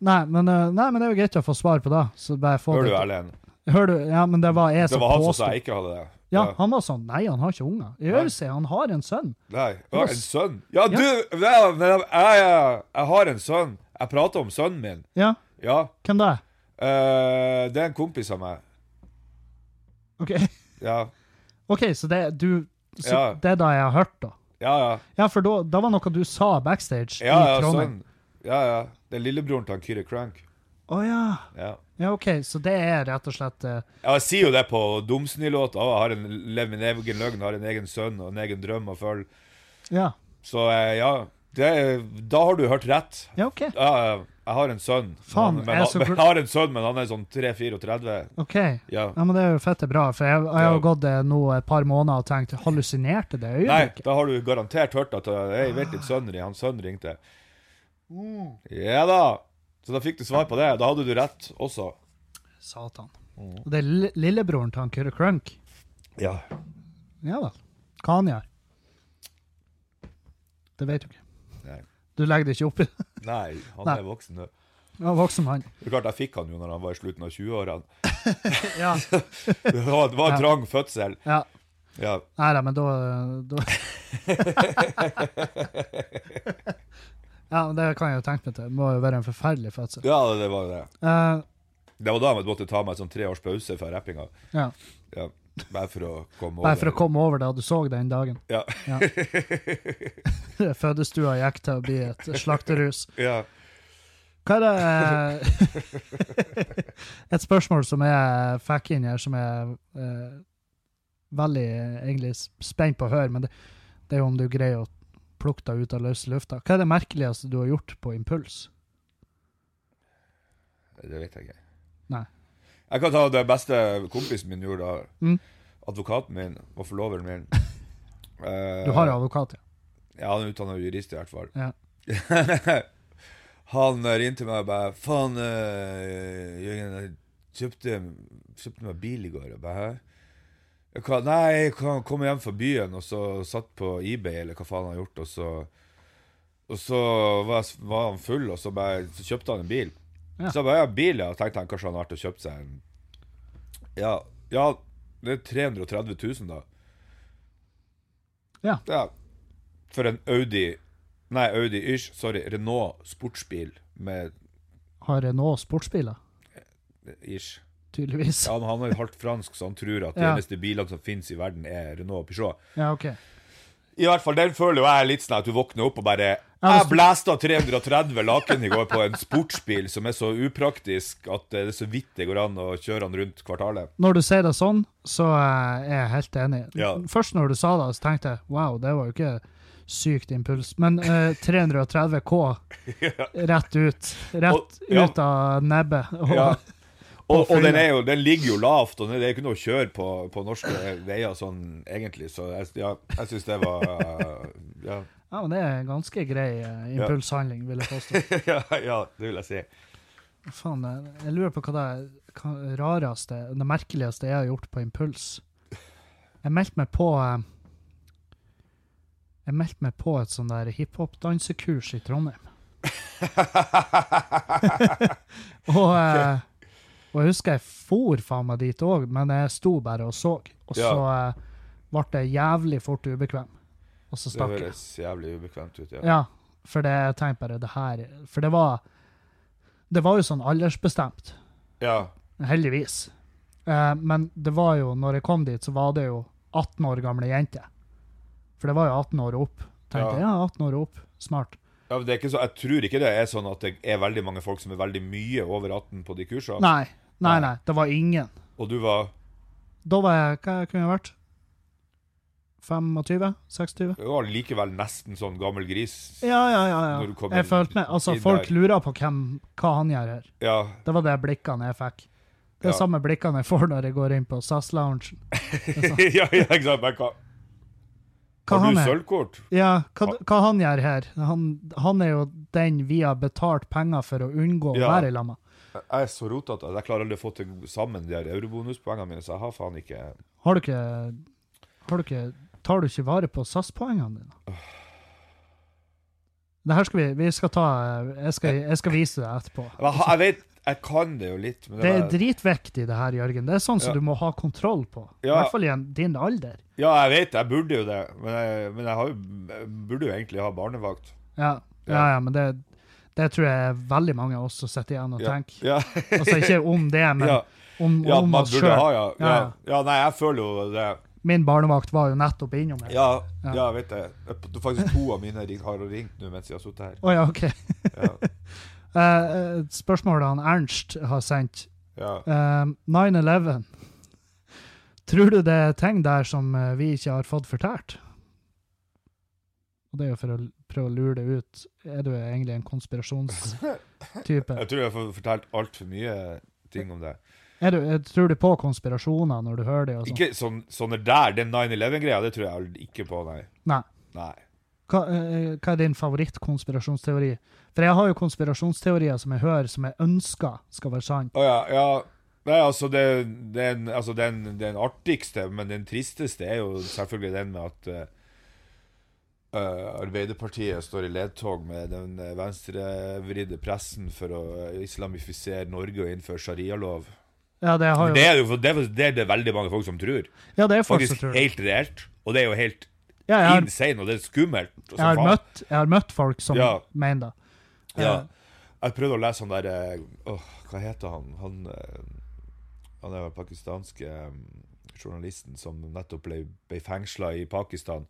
Nei men, eh, nei, men det er jo greit å få svar på det. Så bare få Hører du, Erlend? Hører du? Ja, men det var jeg Det var han som sa jeg ikke hadde det. Ja, han var sånn Nei, han har ikke unger. Seg, han har en sønn. Nei. Ja, en sønn? Ja, du! Ja, jeg, jeg, jeg har en sønn. Jeg prater om sønnen min. Ja, Ja. hvem det er? Uh, det er en kompis av meg. OK, Ja. Ok, så det du så Ja. Det er da jeg har hørt, da. Ja, ja. Ja, for da, da var noe du sa backstage Ja, i ja, Trondheim. sønn. Ja, ja. Det er lillebroren til Kyrre Crank. Å ja. Ja. Ja, OK, så det er rett og slett eh, Ja, jeg sier jo det på Domsny-låta har en, lev min egen løgn, har en egen sønn og en egen drøm å følge. Ja. Så eh, ja, det, da har du hørt rett. Ja, OK. Ja, jeg har en sønn. Faen, men, men, jeg så men, jeg har en sønn, men han er sånn 3-34. ok. Ja. Ja, men Det er jo fette bra, for jeg, jeg har gått det nå et par måneder og tenkt hallusinerte det Nei, da har du garantert hørt at eh, jeg vet din sønn ring- hans sønn ringte. Mm. Ja da. Så da fikk du svar på det. Da hadde du rett også. Satan. Mm. Og det er lillebroren til han Kyrre Crunk. Ja. Ja vel. Hva han gjør? Det vet du ikke. Nei, Du legger det ikke oppi? Nei han Nei. er voksen nå. Ja, voksen mann. Det er klart, Jeg fikk han jo når han var i slutten av 20-årene. Ja. Det var, det var en Ja. trang fødsel. ja. Ja. Nei da, men da, da Ja, det kan jeg jo tenke meg til. Det må jo være en forferdelig fødsel. ja, det var det. Uh, Det var da jeg måtte ta meg sånn tre års pause fra rappinga. ja. Ja. Bare for å komme over. Bare for å komme over det du så den dagen. Ja. Ja. Fødestua gikk til å bli et slakterhus. ja. Hva er det eh, Et spørsmål som jeg fikk inn her, som jeg eh, veldig egentlig spent på å høre, men det, det er jo om du greier å plukke deg ut av løse lufta. Hva er det merkeligste du har gjort på impuls? Det vet jeg ikke. Nei. Jeg kan ta det beste kompisen min gjorde. da. Mm. Advokaten min og forloveren min. Eh, Du har advokat, ja. Ja, han er utdanna jurist, i hvert fall. Ja. han eh, ringte meg og bare 'Faen, uh, Jørgen, jeg kjøpte, kjøpte meg bil i går.' Jeg bare, Kan, nei, jeg kom hjem fra byen, og så satt på eBay, eller hva faen han har gjort, og så Og så var, jeg, var han full, og så, bare, så kjøpte han en bil. Ja. Så jeg bare, ja, bil, ja. Tenkte han kanskje han har vært og kjøpt seg en Ja, ja det er 330 000, da. Ja. Ja. For en Audi Nei, Audi Ish, sorry, Renault sportsbil med Har Renault sportsbiler, Ish. Tydeligvis. Ja, men han er halvt fransk, så han tror at de eneste bilene som finnes i verden, er Renault og Peugeot. Ja, OK. I hvert fall, den føler jo jeg litt sånn at du våkner opp og bare Ja, Jeg blæsta 330 laken i går på en sportsbil som er så upraktisk at det er så vidt det går an å kjøre den rundt kvartalet. Når du sier det sånn, så eh, er jeg helt enig. Ja. Først når du sa det, så tenkte jeg wow, det var jo ikke sykt impuls. Men eh, 330 K rett ut. Rett Og- ja. ut av nebbet. Og, Ja. Og, og den, jo, den ligger jo lavt, og det er ikke noe å kjøre på, på norske veier sånn egentlig, så jeg, ja, jeg syns det var uh, ja. Ja, men det er en ganske grei uh, impulshandling, vil jeg påstå. ja, ja, det vil jeg si. Faen, jeg, jeg lurer på hva det er hva rareste, det merkeligste jeg har gjort på impuls. Jeg meldte meg på uh, Jeg meldte meg på et sånn der hiphop-dansekurs i Trondheim. og, eh, og jeg husker jeg for faen meg dit òg, men jeg sto bare og så. Og Ja. så eh, ble det jævlig fort ubekvem. Og så Det stakk jeg. høres jævlig ubekvemt ut, ja. Ja, for det, jeg tenkte bare det her For det var Det var jo sånn aldersbestemt, Ja, heldigvis. Eh, men det var jo, når jeg kom dit, så var det jo 18 år gamle jenter. For det var jo 18 år opp. Tenkte jeg, ja, 18 år opp, smart. ja men det er ikke så, Jeg tror ikke det er sånn at det er veldig mange folk som er veldig mye over 18 på de kursene. Nei, nei, Nei. det var ingen. Og du var Da var jeg, hva kunne jeg vært? 25? 26? du var likevel nesten sånn gammel gris. Ja, ja, ja. Ja. kom Jeg følte meg, altså Folk lurer på hvem, hva han gjør her. Ja, Det var de blikkene jeg fikk. Det er Ja. samme blikkene jeg får når jeg går inn på SAS-loungen. ja, ja, ikke sant. Men hva, Hva har du sølvkort? Ja, hva, hva han gjør her? Han, han er jo den vi har betalt penger for å unngå å Ja. være i lag med. Jeg er så rotete at jeg klarer aldri å få til sammen de eurobonuspoengene mine, så jeg har faen ikke Har du ikke, har du ikke Tar du ikke vare på SAS-poengene dine? Det her skal vi Vi skal ta Jeg skal, jeg skal vise deg etterpå. jeg, jeg vet Jeg kan det jo litt, men Det er dritviktig, det her, Jørgen. Det er sånn som Ja. du må ha kontroll på. I Ja. hvert fall i din alder. Ja, jeg vet jeg burde jo det, men jeg, men jeg, har jo, burde jo egentlig ha barnevakt. Ja, ja, ja men det, det tror jeg veldig mange av oss som sitter igjen og Ja. tenker. Ja, Altså ikke om det, men ja, om, ja om man oss sjøl. ja. Ja, ja. Ja, nei, jeg føler jo det. Min barnevakt var jo nettopp innom her. Ja, Ja. vet jeg. Faktisk to av mine har ringt nå mens jeg har sittet her. Oh, ja, OK. Ja, Eh, et han Ernst har sendt. ja. Eh, 9-11. Tror du det er ting der som eh, vi ikke har fått fortalt? Og det er jo for å prøve å lure det ut. Er du egentlig en konspirasjonstype? Jeg tror jeg har fortalt altfor mye ting om det. Er du, eh, tror du på konspirasjoner når du hører det? Og sånn? Ikke sånn, sånne der, den 9-11-greia, det tror jeg ikke på, nei. Nei. Nei. Hva, eh, hva er din favorittkonspirasjonsteori? For jeg har jo konspirasjonsteorier som jeg hører, som jeg ønsker skal være sann. Oh, ja, ja. Nei, altså, det, den, altså den, den artigste, men den tristeste, er jo selvfølgelig den med at eh, Arbeiderpartiet står i ledtog med den venstrevridde pressen for å islamifisere Norge og innføre sharialov. Ja, det har jo Det er jo det, det er det veldig mange folk som tror. Ja, det er folk som tror helt reelt. Og det er jo helt Ja, har, insane, og det er skummelt. jeg har, møtt, jeg har møtt folk som Ja. mener det. Ja. Eh, Jeg prøvde å lese han der eh, hva heter han? Han, eh, han er den pakistanske eh, journalisten som nettopp ble, ble fengsla i Pakistan.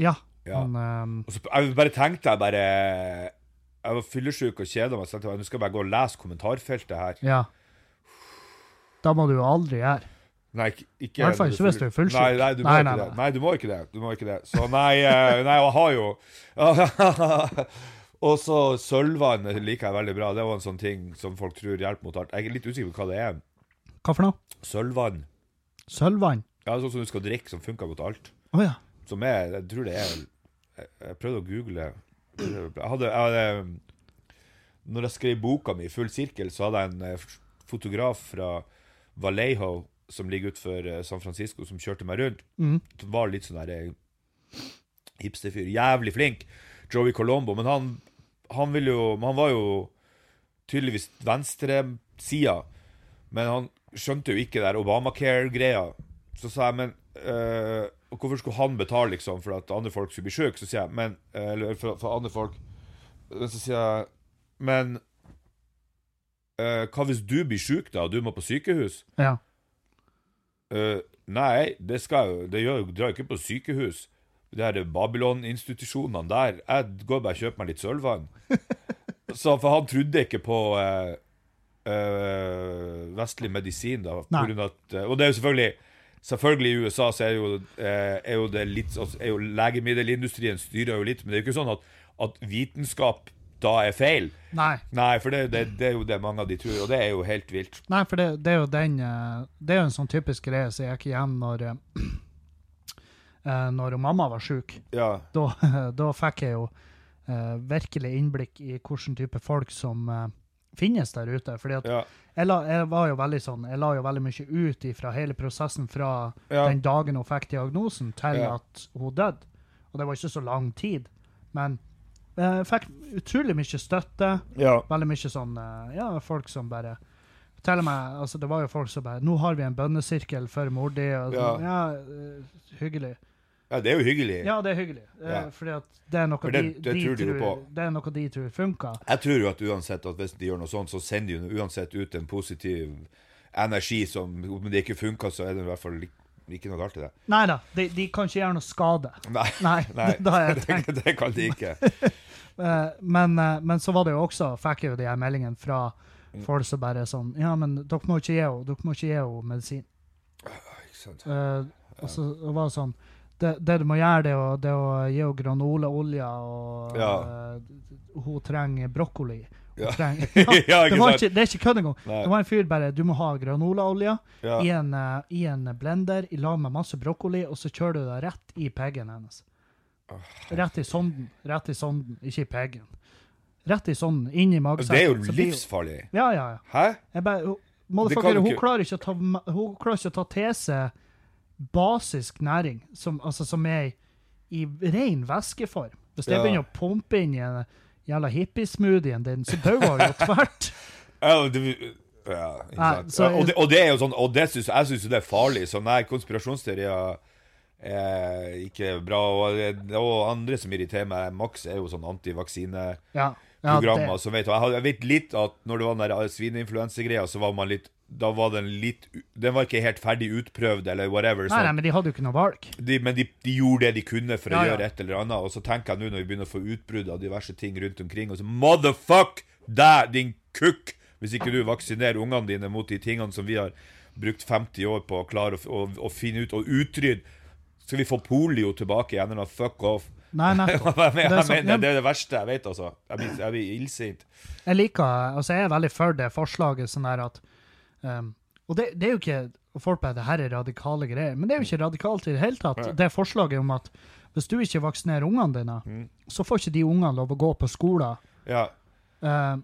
Ja. Ja. Han, um... Og så jeg bare tenkte jeg bare Jeg var fyllesyk og kjeda meg, så tenkte jeg nå skal jeg bare gå og lese kommentarfeltet her. ja. Da må du jo aldri gjøre. Nei, ikke, ikke I hvert fall ikke hvis du er fullsyk. Nei, nei, du Nei, nei, nei. Du må ikke det. Du må ikke det. Så nei, eh, nei jeg har jo Og så sølvvann liker jeg veldig bra. Det var en sånn ting som folk tror hjelper mot alt. Jeg er litt usikker på hva det er. Hva for noe? Sølvvann. Sølvvann? Ja, sånn som du skal drikke, som funker mot alt. Å ja. Som er Jeg tror det er Jeg, jeg prøvde å google Jeg hadde, jeg Når jeg skrev boka mi, Full sirkel, så hadde jeg en eh, fotograf fra Vallejo, som ligger utenfor eh, San Francisco, som kjørte meg rundt. Mm. Som var litt sånn der eh, hipsterfyr. Jævlig flink. Joey Colombo. Men han, han ville jo Han var jo tydeligvis venstresida. Men han skjønte jo ikke det der Obamacare-greia. Så sa jeg, men øh, og Hvorfor skulle han betale liksom for at andre folk skulle bli syke? Så sier jeg, men øh, Eller for, for andre folk Men Så sier jeg Men uh, hva hvis du blir syk, da, og du må på sykehus? Ja. Uh, nei, det skal Det gjør, drar jo ikke på sykehus. De her Babylon-institusjonene der. Jeg går bare og kjøper meg litt sølvvann. Så For han trodde ikke på uh, eh, vestlig medisin, da. på grunn av At, eh, og det er jo selvfølgelig Selvfølgelig i USA så er jo, eh, er jo det litt er jo Legemiddelindustrien styrer jo litt, men det er jo ikke sånn at, at vitenskap da er feil. Nei. Nei, for det, det, det er jo det mange av de tror, og det er jo helt vilt. Nei, for det, det er jo den eh, Det er jo en sånn typisk greie som jeg gikk igjen når eh, Når mamma var sjuk. Ja. Da, da fikk jeg jo virkelig innblikk i hvilken type folk som finnes der ute. Fordi at Ja. jeg, la, jeg var jo veldig sånn Jeg la jo veldig mye ut fra hele prosessen fra Ja. den dagen hun fikk diagnosen, til Ja. at hun døde. Og det var ikke så lang tid. Men jeg fikk utrolig mye støtte. Veldig mye sånn eh, Ja, folk som bare Til og med altså Det var jo folk som bare 'Nå har vi en bønnesirkel for mor di.' Ja. sånn, ja, eh, hyggelig. Ja, det er jo hyggelig. Ja, det er hyggelig. Eh, Ja. Fordi at det er noe det- de, det de tror de tror. Det er noe de tror funker. Jeg tror jo at uansett at hvis de gjør noe sånt, så sender de uansett ut en positiv energi som Om det ikke funker, så er det i hvert fall ikke noe galt i det. Nei da, de, de kan ikke gjøre noe skade. Nei, Nei, nei det det, det kan de ikke. Eh, men, eh, men så var det jo også, fikk jeg jo de her meldingene fra Mm. folk som bare sånn Ja, men dere må ikke gi henne dere må ikke medisin. Sant? Uh, og så var det sånn det, det du må gjøre, det er å, det å gi henne granolaolje, og Ja. uh, hun trenger brokkoli. Hun Ja. trenger, Ja, det, ikke det er ikke kødd engang. Det var en fyr bare Du må ha granolaolje i, en, eh, i en blender i lag med masse brokkoli, og så kjører du det rett i peggen hennes. Rett i sonden. Rett i sonden, ikke i peggen. Rett i sonden, inn i magesekken. Det er jo livsfarlig. Ja, ja, ja. Hæ? Jeg bare, hun, hun, klarer ikke å ta, hun klarer ikke å ta til seg basisk næring, som, altså, som er i, ren væskeform. Hvis det Ja. begynner å pumpe inn i en jævla hippiesmoothien din, så dauer hun jo tvert. Ja, det, ja, Nei, så- ja, og, det, og det er jo sånn Og det synes, jeg syns jo det er farlig. Så nei, konspirasjonsteorier er ikke bra. Og, og andre som irriterer meg Max er jo sånn antivaksine Ja. Ja, det- som vet jeg, jeg vet litt at når det var den der svineinfluensegreia, så var man litt Da var den litt Den var ikke helt ferdig utprøvd, eller whatever. Nei, Så nei, men de hadde jo ikke noe valg. de, men de, de gjorde det de kunne for å Ja, ja. gjøre et eller annet. Og så tenker jeg nå når vi begynner å få utbrudd av diverse ting rundt omkring, og så Motherfuck deg, din kukk! Hvis ikke du vaksinerer ungene dine mot de tingene som vi har brukt 50 år på å klare å, å, å finne ut og utrydde. Skal vi få polio tilbake igjen, eller fuck off? Nei, nettopp. jeg mener, Det er sånn- det er det verste jeg vet, altså. Jeg blir, jeg blir illsint. Jeg liker, altså jeg er veldig for det forslaget sånn der at um, Og det, det er jo ikke og Folk bare det her er radikale greier, men det er jo ikke radikalt i det hele tatt. Det forslaget om at hvis du ikke vaksinerer ungene dine, Mm. så får ikke de ungene lov å gå på skolen Ja, uh,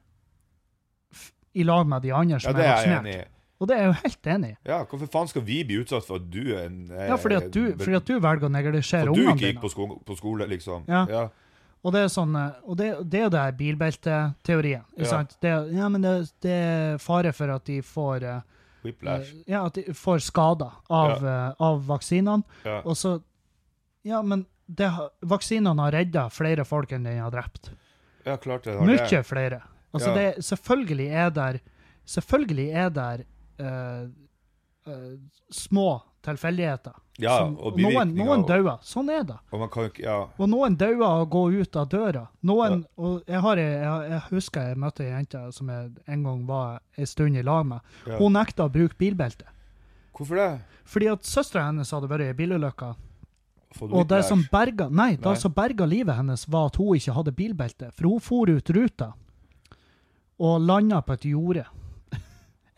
i lag med de andre som ja, er er vaksinert. Og det er jeg jo helt enig i. Ja, hvorfor faen skal vi bli utsatt for at du er en eh, Ja, fordi at du, fordi at du velger å neglisjere For du ikke gikk på, sko på skole, liksom. Ja. ja. Og det er sånn, eh, og det, det er jo det her bilbelteteorien. ikke Ja. sant? Det, ja, men det, det er fare for at de får eh, Whiplash. Eh, Ja, at de får skader av, eh, av vaksinene. Ja. Og så Ja, men det, har- vaksinene har redda flere folk enn den har drept. ja, klart det har Mye det. flere. Altså, Ja. det, selvfølgelig er der Selvfølgelig er der eh, eh, små tilfeldigheter. Ja, noen, noen dauer. Sånn er det. Og man kan Ja. Og noen dauer og å gå ut av døra. Noen, og jeg, har, jeg, jeg husker jeg møtte ei jente som jeg en gang var en stund i lag med. Ja. Hun nekta å bruke bilbelte. Hvorfor det? Fordi at søstera hennes hadde vært i bilulykke. Og det som berga Nei, det som berga livet hennes, var at hun ikke hadde bilbelte. For hun for ut ruta og landa på et jorde.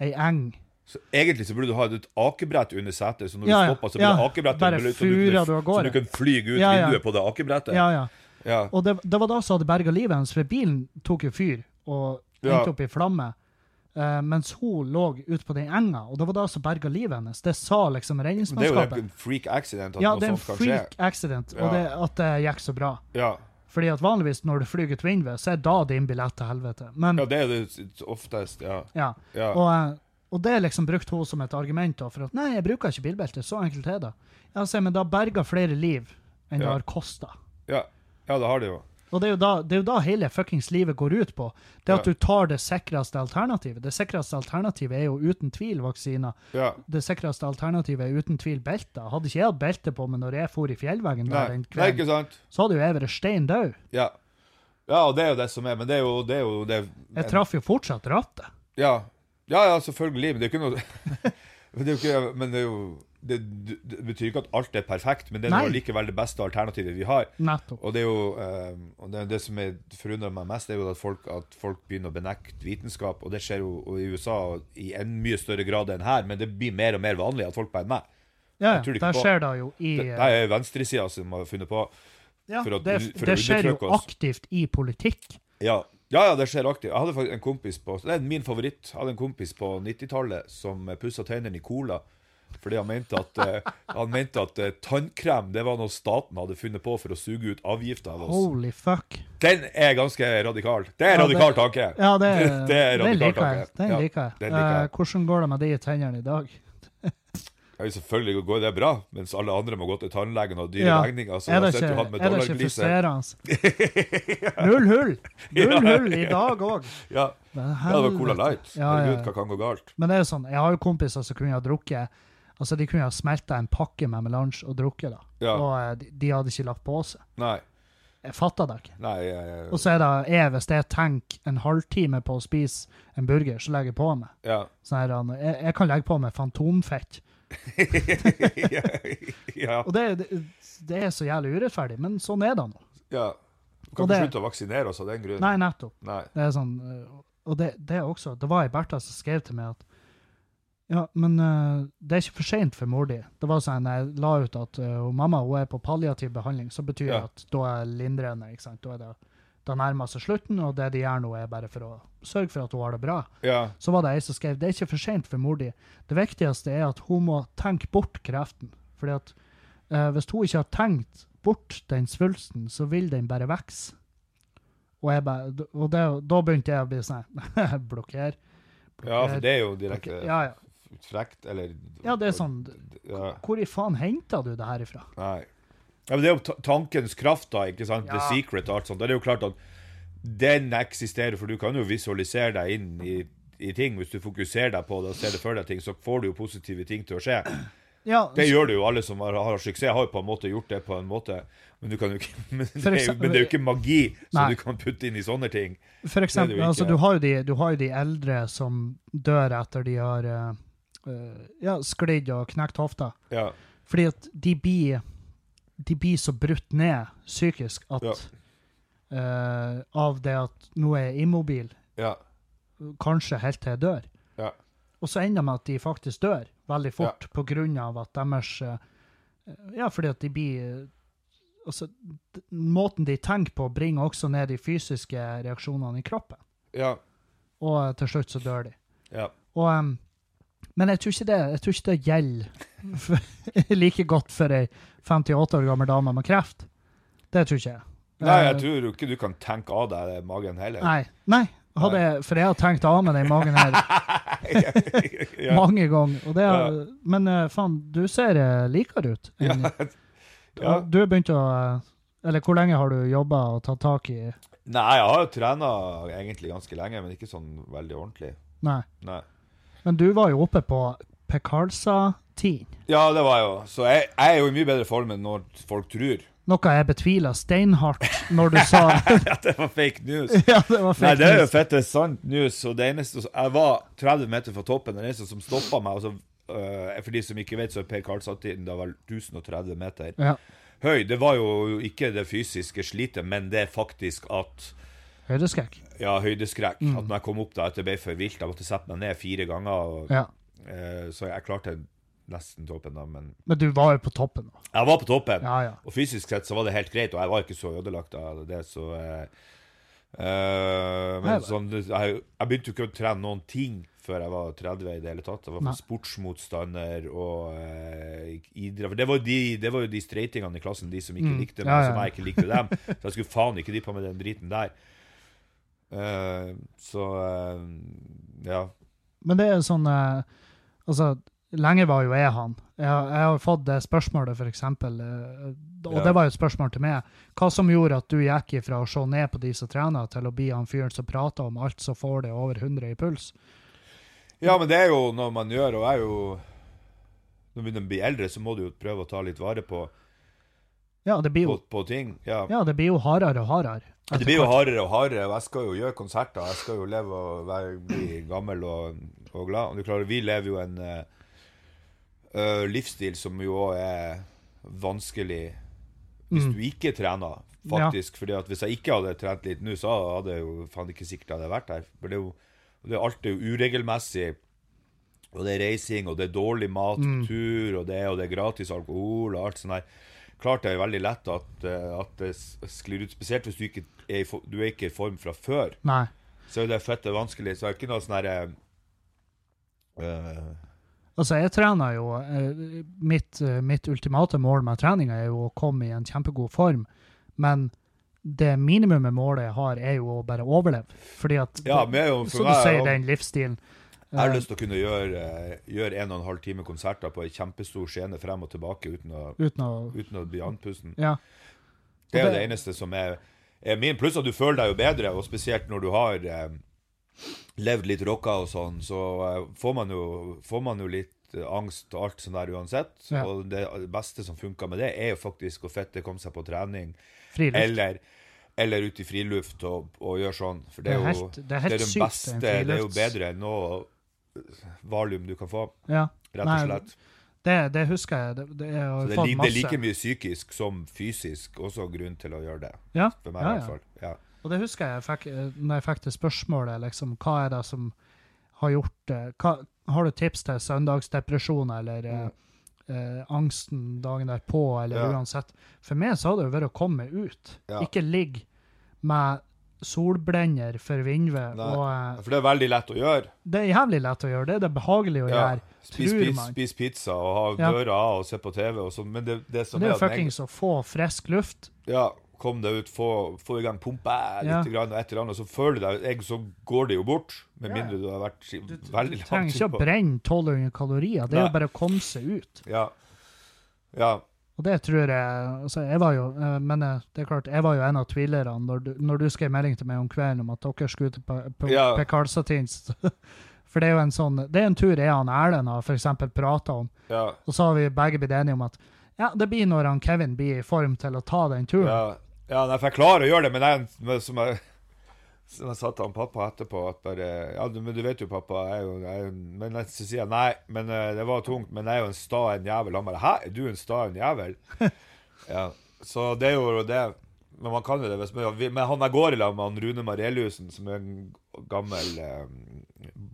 Ei eng. Så egentlig så burde du ha et akebrett under setet, så når du ja. stopper, så blir det akebrettet bare så du, så du kan flyge ut vinduet på det akebrettet. Ja, ja. Ja. Og det, det var da som hadde berga livet hennes, for bilen tok jo fyr og endte opp i flamme. Uh, mens hun lå ute på den enga, og det var da som berga livet hennes. Det sa liksom redningsmannskapet. det er jo en freak accident at Ja, det er en freak accident, og det, at det gikk så bra. Ja. Fordi at vanligvis når du flyr et vindved, så er da din billett til helvete. Men ja, det er det oftest. Ja. ja. ja. Og, eh, og det er liksom brukt hun som et argument da, for at nei, jeg bruker ikke bilbelte. Så enkelt er det. Ja, se, men det har berga flere liv enn det har kosta. ja. ja, det har det jo. Og det er, jo da, det er jo da hele fuckings livet går ut på. Det at Ja. du tar det sikreste alternativet. Det sikreste alternativet er jo uten tvil vaksiner. Ja. Det sikreste alternativet er uten tvil belter. Hadde ikke jeg hatt belte på meg når jeg for i fjellveggen der kvelden, sant? så hadde jo jeg vært stein død. Ja. ja, og det er jo det som er, men det er jo det, er jo det Jeg traff jo fortsatt rattet. Ja. Ja, ja, selvfølgelig, men det er jo ikke noe det ikke Men det er jo det, det betyr ikke at alt er perfekt, men det er likevel det beste alternativet vi har. Nettopp. Og det er jo eh, og det, det som er forundrer meg mest, er jo at folk, at folk begynner å benekte vitenskap. Og det skjer jo i USA i en mye større grad enn her, men det blir mer og mer vanlig at folk bare meg. Ja, det der på. skjer det jo i Det, det er venstresida som har funnet på. ja, for det, for å det skjer jo aktivt i politikk. Ja. Ja, ja, det skjer aktivt. Jeg hadde faktisk en kompis på Det er min favoritt. Jeg hadde en kompis på 90-tallet som pussa tennene i cola. Fordi han mente at, eh, han mente at eh, tannkrem det var noe staten hadde funnet på for å suge ut avgifter av oss. Holy fuck. Den er ganske radikal. Det er Ja, radikal tanke. Ja, det, Det er radikal tanke. Den liker jeg. den liker jeg. Uh, hvordan går det med de tennene i dag? Ja, selvfølgelig går det bra, mens alle andre må gå til tannlegen og dyre Ja. regninger. Så Er det ikke, er det ikke frustrerende? Null hull! Null hull i dag òg. Ja. ja, det var Cola Light. Ja, ja, Herregud, hva kan gå galt? Men det er jo sånn, jeg har jo kompiser som kunne ha drukket Altså, de kunne ha smelta en pakke med melange og drukket, da. Ja. Og eh, de, de hadde ikke lagt på seg. Nei. Jeg fatter det ikke. Nei eh, Og så er det jeg, hvis jeg tenker en halvtime på å spise en burger, så legger jeg på meg. Ja. Sånn her, jeg, jeg kan legge på meg fantomfett. Ja. ja. Og det, det, det er så jævlig urettferdig, men sånn er det nå. ja. Du kan Og ikke det- slutte å vaksinere oss av den grunn. Nei, nettopp. Nei. Det er sånn, øh, og det, det også, det var ei Bertha som skrev til meg at ja, men uh, det er ikke for sent for mor di. Det var sånn, jeg la ut at uh, mamma hun er på palliativ behandling, så betyr det Ja. at da er lindrende, ikke sant? Da er det, da nærmer seg slutten, og det de gjør nå er bare for å sørge for at hun har det bra. Ja. Så var det ei som skrev, det er ikke for sent for mor di. Det viktigste er at hun må tenke bort kreften. Fordi at øh, hvis hun ikke har tenkt bort den svulsten, så vil den bare vokse. Og, jeg bare, og det, da begynte jeg å bli sånn Blokker. ja, for det er jo direkte Ja, ja. frekt, eller ja, det er sånn. Hvor i faen henta du det her ifra? Nei. Ja, men det er jo tankens kraft, da, ikke sant? The secret og alt sånt. Da er det jo klart at den eksisterer, for du kan jo visualisere deg inn i, i ting. Hvis du fokuserer deg på det og ser det for deg ting, så får du jo positive ting til å skje. Ja, Det gjør det jo alle som har, har suksess, har jo på en måte gjort det på en måte. Men, du kan jo ikke, men, det, er jo, men det er jo ikke magi som du kan putte inn i sånne ting. For eksempel, altså, du, har de, du har jo de eldre som dør etter de har eh, ja, sklidd og knekt hofta. Ja. Fordi at de blir, de blir så brutt ned psykisk at Ja. uh, av det at nå er jeg immobil, Ja. kanskje helt til jeg dør. Ja. Og så ender det med at de faktisk dør veldig fort på grunn av at deres uh, Ja, fordi at de blir uh, Altså, måten de tenker på, bringer også ned de fysiske reaksjonene i kroppen. Ja. Og til slutt så dør de. ja. Og, em, men jeg tror ikke det, jeg tror ikke det gjelder like godt for ei 58 år gammel dame med kreft. Det tror ikke jeg. Nei, jeg Eh, tror ikke du kan tenke av deg magen heller. Nei, nei. Jeg, for jeg har tenkt av meg den magen her mange ganger. Er- Men eh, faen, du ser eh, likere ut. enn- Ja. Du har begynt å Eller hvor lenge har du jobba og tatt tak i Nei, jeg har jo trena egentlig ganske lenge, men ikke sånn veldig ordentlig. Nei. Nei. Men du var jo oppe på Pekarsa-tiden. Ja, det var jeg jo. Så jeg, jeg er jo i mye bedre form enn når folk tror Noe jeg betviler steinhardt når du sa at det var fake news. Ja, det var fake Nei, det er jo news. fette sant news. Og det eneste Jeg var 30 meter fra toppen. Den eneste som stoppa meg altså, uh, For de som ikke vet, så er Per Karlsson-tiden da vel 1030 meter Ja. høy. Det var jo ikke det fysiske slitet, men det er faktisk at Høydeskrekk. Ja, høydeskrekk. At når jeg kom opp da, at det ble for vilt. Jeg måtte sette meg ned fire ganger. Og, Ja. eh, så jeg klarte nesten toppen, da. Men Men du var jo på toppen da? jeg var på toppen. Ja, ja. Og fysisk sett så var det helt greit, og jeg var ikke så ødelagt av det, så eh, eh, Men sånn, jeg, jeg begynte jo ikke å trene noen ting før jeg var 30 i det hele tatt. Jeg var Nei. sportsmotstander og eh, idrett. Det var, jo de, det var jo de streitingene i klassen, de som ikke Mm. likte meg, Ja, ja. som jeg ikke likte dem. Så jeg skulle faen ikke de på med den driten der. Eh, så uh, ja. Men det er sånn uh, Altså, lenge var jo jeg han. Jeg, jeg har fått det spørsmålet, for eksempel, og Ja. det var jo et spørsmål til meg. Hva som gjorde at du gikk ifra å se ned på de som trener, til å bli han fyren som prater om alt som får det over 100 i puls? ja, men det er jo noe man gjør, og jeg er jo Når man begynner å bli eldre, så må du jo prøve å ta litt vare på, Ja, det blir jo, på ting. Ja. ja, det blir jo hardere og hardere. Det blir jo hardere og hardere, og jeg skal jo gjøre konserter. Jeg skal jo leve og være, bli gammel og, og glad. Og du klarer, vi lever jo en eh, livsstil som jo òg er vanskelig hvis Mm. du ikke trener, faktisk. Fordi at hvis jeg ikke hadde trent litt nå, så hadde jeg jo faen ikke sikkert jeg hadde vært her. For det er jo det er alt er jo uregelmessig. Og det er reising, og det er dårlig mat Mm. tur, og det og det er gratis alkohol og alt sånt der. Klart det er veldig lett at, eh, at det sklir ut, spesielt hvis du ikke er du er ikke i form fra før. Nei. Så er det fette vanskelig. Så er det ikke noe sånn herre uh, Altså, jeg trener jo eh, mitt, mitt ultimate mål med treninga er jo å komme i en kjempegod form, men det minimumet målet jeg har, er jo å bare overleve. Fordi at Ja, jo- Så du sier den livsstilen. Jeg har lyst til å kunne gjøre, gjøre en og en halv time konserter på ei kjempestor scene frem og tilbake uten å, uten å uten å bli andpusten. Ja. Det er jo det- det eneste som er, er min. Pluss at du føler deg jo bedre, og spesielt når du har eh, levd litt rocka og sånn, så eh, får, man jo, får man jo litt angst og alt sånn der uansett. Ja. Og det beste som funker med det, er jo faktisk å fette komme seg på trening, Friluft. eller, eller ut i friluft og, og gjøre sånn. For det er, Det er jo helt- det er helt den sykt, beste, det er jo bedre enn noe valium du kan få, Ja. rett og slett. Det, det husker jeg. Det, det, jeg det, det er like mye psykisk som fysisk også grunn til å gjøre det. Ja, For meg i hvert fall. Ja. Og det husker jeg, fikk, eh, når jeg fikk det spørsmålet, liksom, hva er det som har gjort det? Hva, har du tips til søndagsdepresjoner eller mm. eh, angsten dagen derpå, eller Ja. uansett? For meg så har det vært å komme ut. Ja. Ikke ligge med solblender for vindved. Og For det er veldig lett å gjøre. det er jævlig lett å gjøre. Det er det behagelig å Ja. gjøre, Spis, spis, spis pizza og ha Ja. døra av og se på TV og sånn. Men det, det som Men det er jo fuckings å få frisk luft. Ja, kom deg ut, få, få i gang pumpa Ja. litt, grann, og et eller annet, og så føler du deg jeg, Så går det jo bort. Med Ja. mindre du har vært veldig langt veldig du trenger ikke å brenne 1200 kalorier. Det er jo bare å komme seg ut. Ja. ja. Og det tror jeg altså jeg var jo, eh, Men eh, det er klart, jeg var jo en av tvilerne når du, når du skrev melding til meg om kvelden om at dere skulle til Pe- Pe- Ja. For det er jo en sånn, det er en tur jeg og Erlend har eksempel prata om. Ja, Og så har vi begge blitt enige om at ja, det blir når han Kevin blir i form til å ta den turen. ja, ja for jeg klarer å gjøre det, men jeg, som jeg som jeg sa til han pappa etterpå at bare, Ja, men du vet jo, pappa jeg er jo, jeg er jo Men så sier jeg nei, men eh, det var tungt, men jeg er jo en sta en jævel. Han bare Hæ, er du en sta en jævel? ja, så det er jo det. Men man kan jo det. Hvis man, men han jeg går i lag med, han Rune Mareliussen, som er en gammel eh,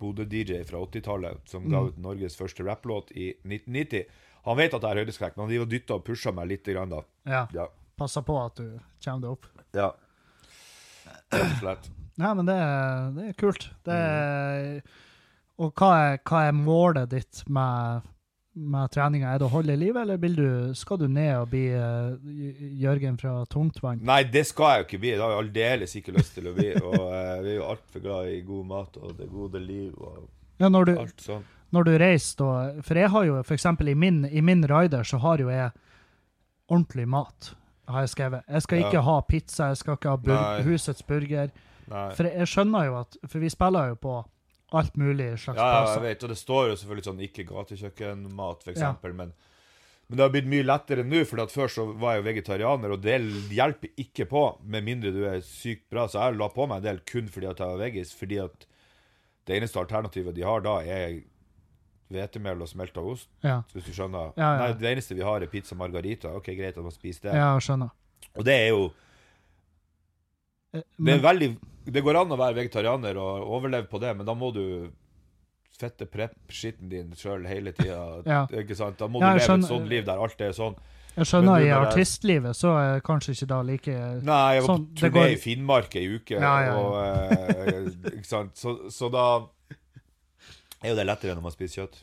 Bodø-DJ fra 80-tallet, som ga ut Norges første rapplåt i 1990. Han vet at jeg har høydeskrekk, men han driver og pusher meg litt grann da. Ja. Ja. Passer på at du kommer deg opp. ja. Rett og slett. Nei, men det, er- det er kult. Det er, og hva er, hva er målet ditt med, med treninga? Er det å holde i live, eller du, skal du ned og bli uh, Jørgen fra Tungtvann? Nei, det skal jeg jo ikke bli. Det har jeg aldeles ikke lyst til å bli. Og uh, vi er jo altfor glad i god mat og det gode liv og Ja, du, alt sånt når du reiser, da For jeg har jo eksempel i min, i min rider så har jo jeg ordentlig mat, har jeg skrevet. Jeg skal ikke Ja. ha pizza, jeg skal ikke ha bur Nei. husets burger. Nei. For jeg skjønner jo at For vi spiller jo på alt mulig slags Ja, ja, jeg vet. Og det står jo selvfølgelig sånn ikke gatekjøkkenmat, for Ja. men men det har blitt mye lettere nå, for at før så var jeg jo vegetarianer, og det hjelper ikke på, med mindre du er sykt bra. Så jeg la på meg en del kun fordi at jeg var veggis, fordi at det eneste alternativet de har da, er hvetemel og smelta ost. Ja, Hvis du skjønner. Ja, ja. Nei, det eneste vi har, er pizza margarita. OK, greit at man spiser det. ja skjønner. Og det er jo Det veldig Det går an å være vegetarianer og overleve på det, men da må du fette prep-skitten din sjøl hele tida. Ja. Ikke sant? Da må Ja, du leve leve et skjønner. sånt liv der alt er sånn. jeg skjønner i artistlivet så er kanskje ikke da like Nei, jeg var Sånn, på det turné går- i Finnmark ei uke, Ja, ja, og eh, Ikke sant. Så, så da er jo det lettere når man spiser kjøtt.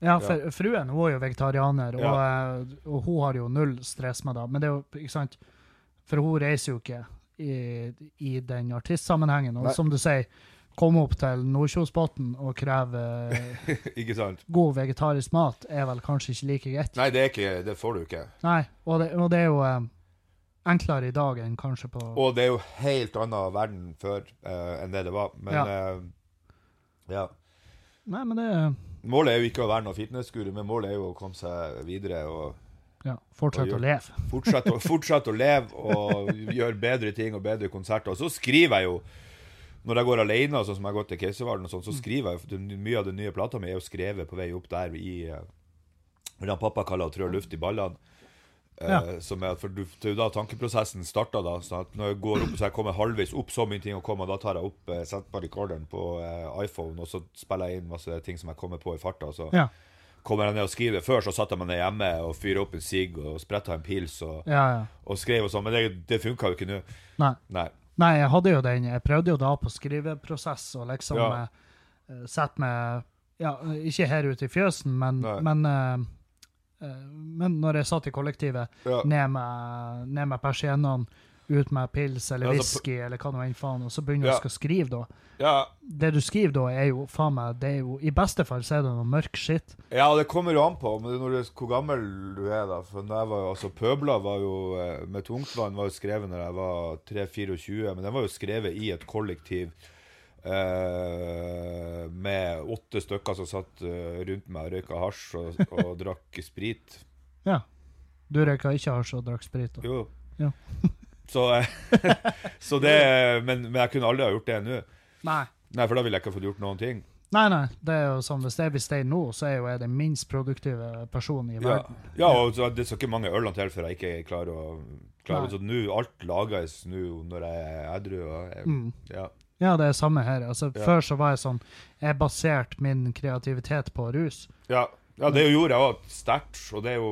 Ja, for fruen hun er jo vegetarianer, og, eh, og hun har jo null stress med det. Men det er jo, ikke sant For hun reiser jo ikke i, i den artistsammenhengen. Og Nei. som du sier, komme opp til Nordkjosbotn og kreve god vegetarisk mat er vel kanskje ikke like greit. Nei, det er ikke Det får du ikke. Nei, og det, og det er jo um, enklere i dag enn kanskje på Og det er jo helt annen verden før uh, enn det det var. Men Ja. Uh, ja. Nei, men det Målet er jo ikke å være noen fitnessguru, men målet er jo å komme seg videre og ja, fortsette å leve. fortsette, å- fortsett å leve og gjøre bedre ting og bedre konserter. Og så skriver jeg jo når jeg går alene, sånn som jeg har gått til Keiservalen, sånn, så skriver jeg Mye av den nye plata mi er jo skrevet på vei opp der i eh, det pappa kaller å trø luft i ballene. Ja. Uh, som er, for du, da tankeprosessen starta, da, sånn Når jeg går opp, så jeg kommer halvveis opp, så mye ting å komme, da tar jeg opp eh, setter på recorderen på eh, iPhone, og så spiller jeg inn masse ting som jeg kommer på i farta. så Ja, kommer jeg ned og skriver. Før så satt jeg meg ned hjemme og fyrte opp en sigg og spretta en pils og, ja, ja. og skrev og sånn, men det, det funka jo ikke nå. Nei. Nei. Nei, jeg hadde jo den. Jeg prøvde jo da på skriveprosess og liksom Ja. eh, sette meg Ja, ikke her ute i fjøsen, men, men, uh, men når jeg satt i kollektivet, ned med, ned med persiennene, ut med pils eller Ja, whisky eller hva nå enn faen, og så begynner du Ja. å skrive da. Ja, Det du skriver da, er jo faen meg det er jo, I beste fall så er det noe mørk skitt. ja, det kommer jo an på men når du, hvor gammel du er. da For når jeg var, altså Pøbla var jo eh, med tungtvann var jo skrevet når jeg var 3-24, men den var jo skrevet i et kollektiv Uh, med åtte stykker som satt uh, rundt meg og røyka hasj og, og drakk sprit. Ja. Du røyka ikke hasj og drakk sprit? da. Jo. Ja. Så, så det men, men jeg kunne aldri ha gjort det nå. Nei. Nei, for da ville jeg ikke fått gjort noen ting. Nei, nei. det er jo sånn, Hvis jeg blir stein nå, så er jo jeg den minst produktive personen i verden. ja og så, det skal ikke mange ølene til før jeg ikke klarer å klare. Så nå, alt lages nå når jeg er edru. Mm. Ja. Ja, det er samme her. Altså, Ja. Før så var jeg sånn Jeg baserte min kreativitet på rus. Ja, ja, det gjorde jeg òg sterkt, og det er jo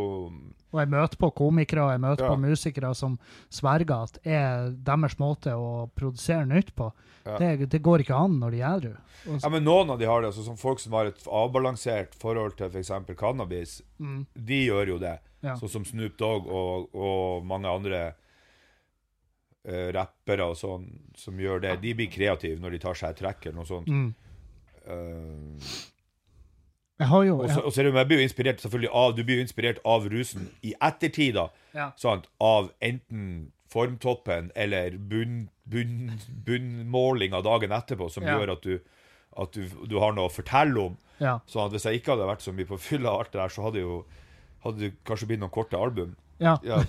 Og jeg møter på komikere og jeg møter Ja. på musikere som sverger at er deres måte å produsere nytt på. Ja. Det, det går ikke an når de er edru. Ja, men noen av de har det, altså som folk som har et avbalansert forhold til f.eks. cannabis, Mm. de gjør jo det. Ja. Sånn som Snoop Dogg og, og mange andre uh, rappere og sånn som gjør det. De blir kreative når de tar seg et trekk eller noe sånt. Mm. Har jo Og så, og så jeg blir jo inspirert selvfølgelig av Du blir jo inspirert av rusen i ettertid, da. Ja. Sant? Av enten formtoppen eller bunn, bunn, bunnmålinga dagen etterpå, som Ja. gjør at du at du, du har noe å fortelle om. ja. Sånn at hvis jeg ikke hadde vært så mye på fylla alt det der, så hadde jo hadde det kanskje blitt noen korte album. ja. Ja.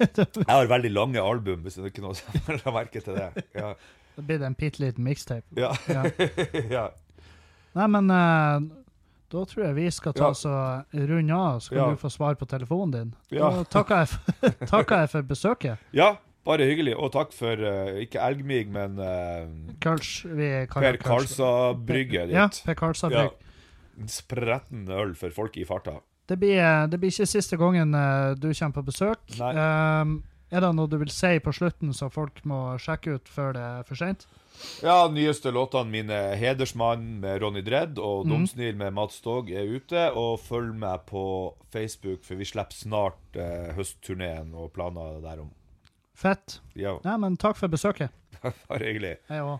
Jeg har veldig lange album, hvis det er ikke noe som la merke til det. Ja. Det blir en bitte liten mixtape. Ja. Ja. ja. Nei, men eh, da tror jeg vi skal ta Ja. oss og runde av, så kan Ja. du få svar på telefonen din. Ja. Da takker jeg, for, takker jeg for besøket. ja, bare hyggelig. Og takk for uh, ikke elgmig, men uh, Kals, vi Per Karlsa-brygget Karlstad-brygget Ja. Per Karlsa-brygg. En spretten øl for folk i farta. Det blir, det blir ikke siste gangen uh, du kommer på besøk. Um, er det noe du vil si på slutten som folk må sjekke ut før det er for seint? Ja, nyeste låtene mine 'Hedersmann' med Ronny Dredd og Domsnil 'Dumsnil' med Mats Dog er ute. Og følg meg på Facebook, for vi slipper snart eh, høstturneen og planer derom. Fett. Ja, Nei, men takk for besøket. bare hyggelig. Jeg òg.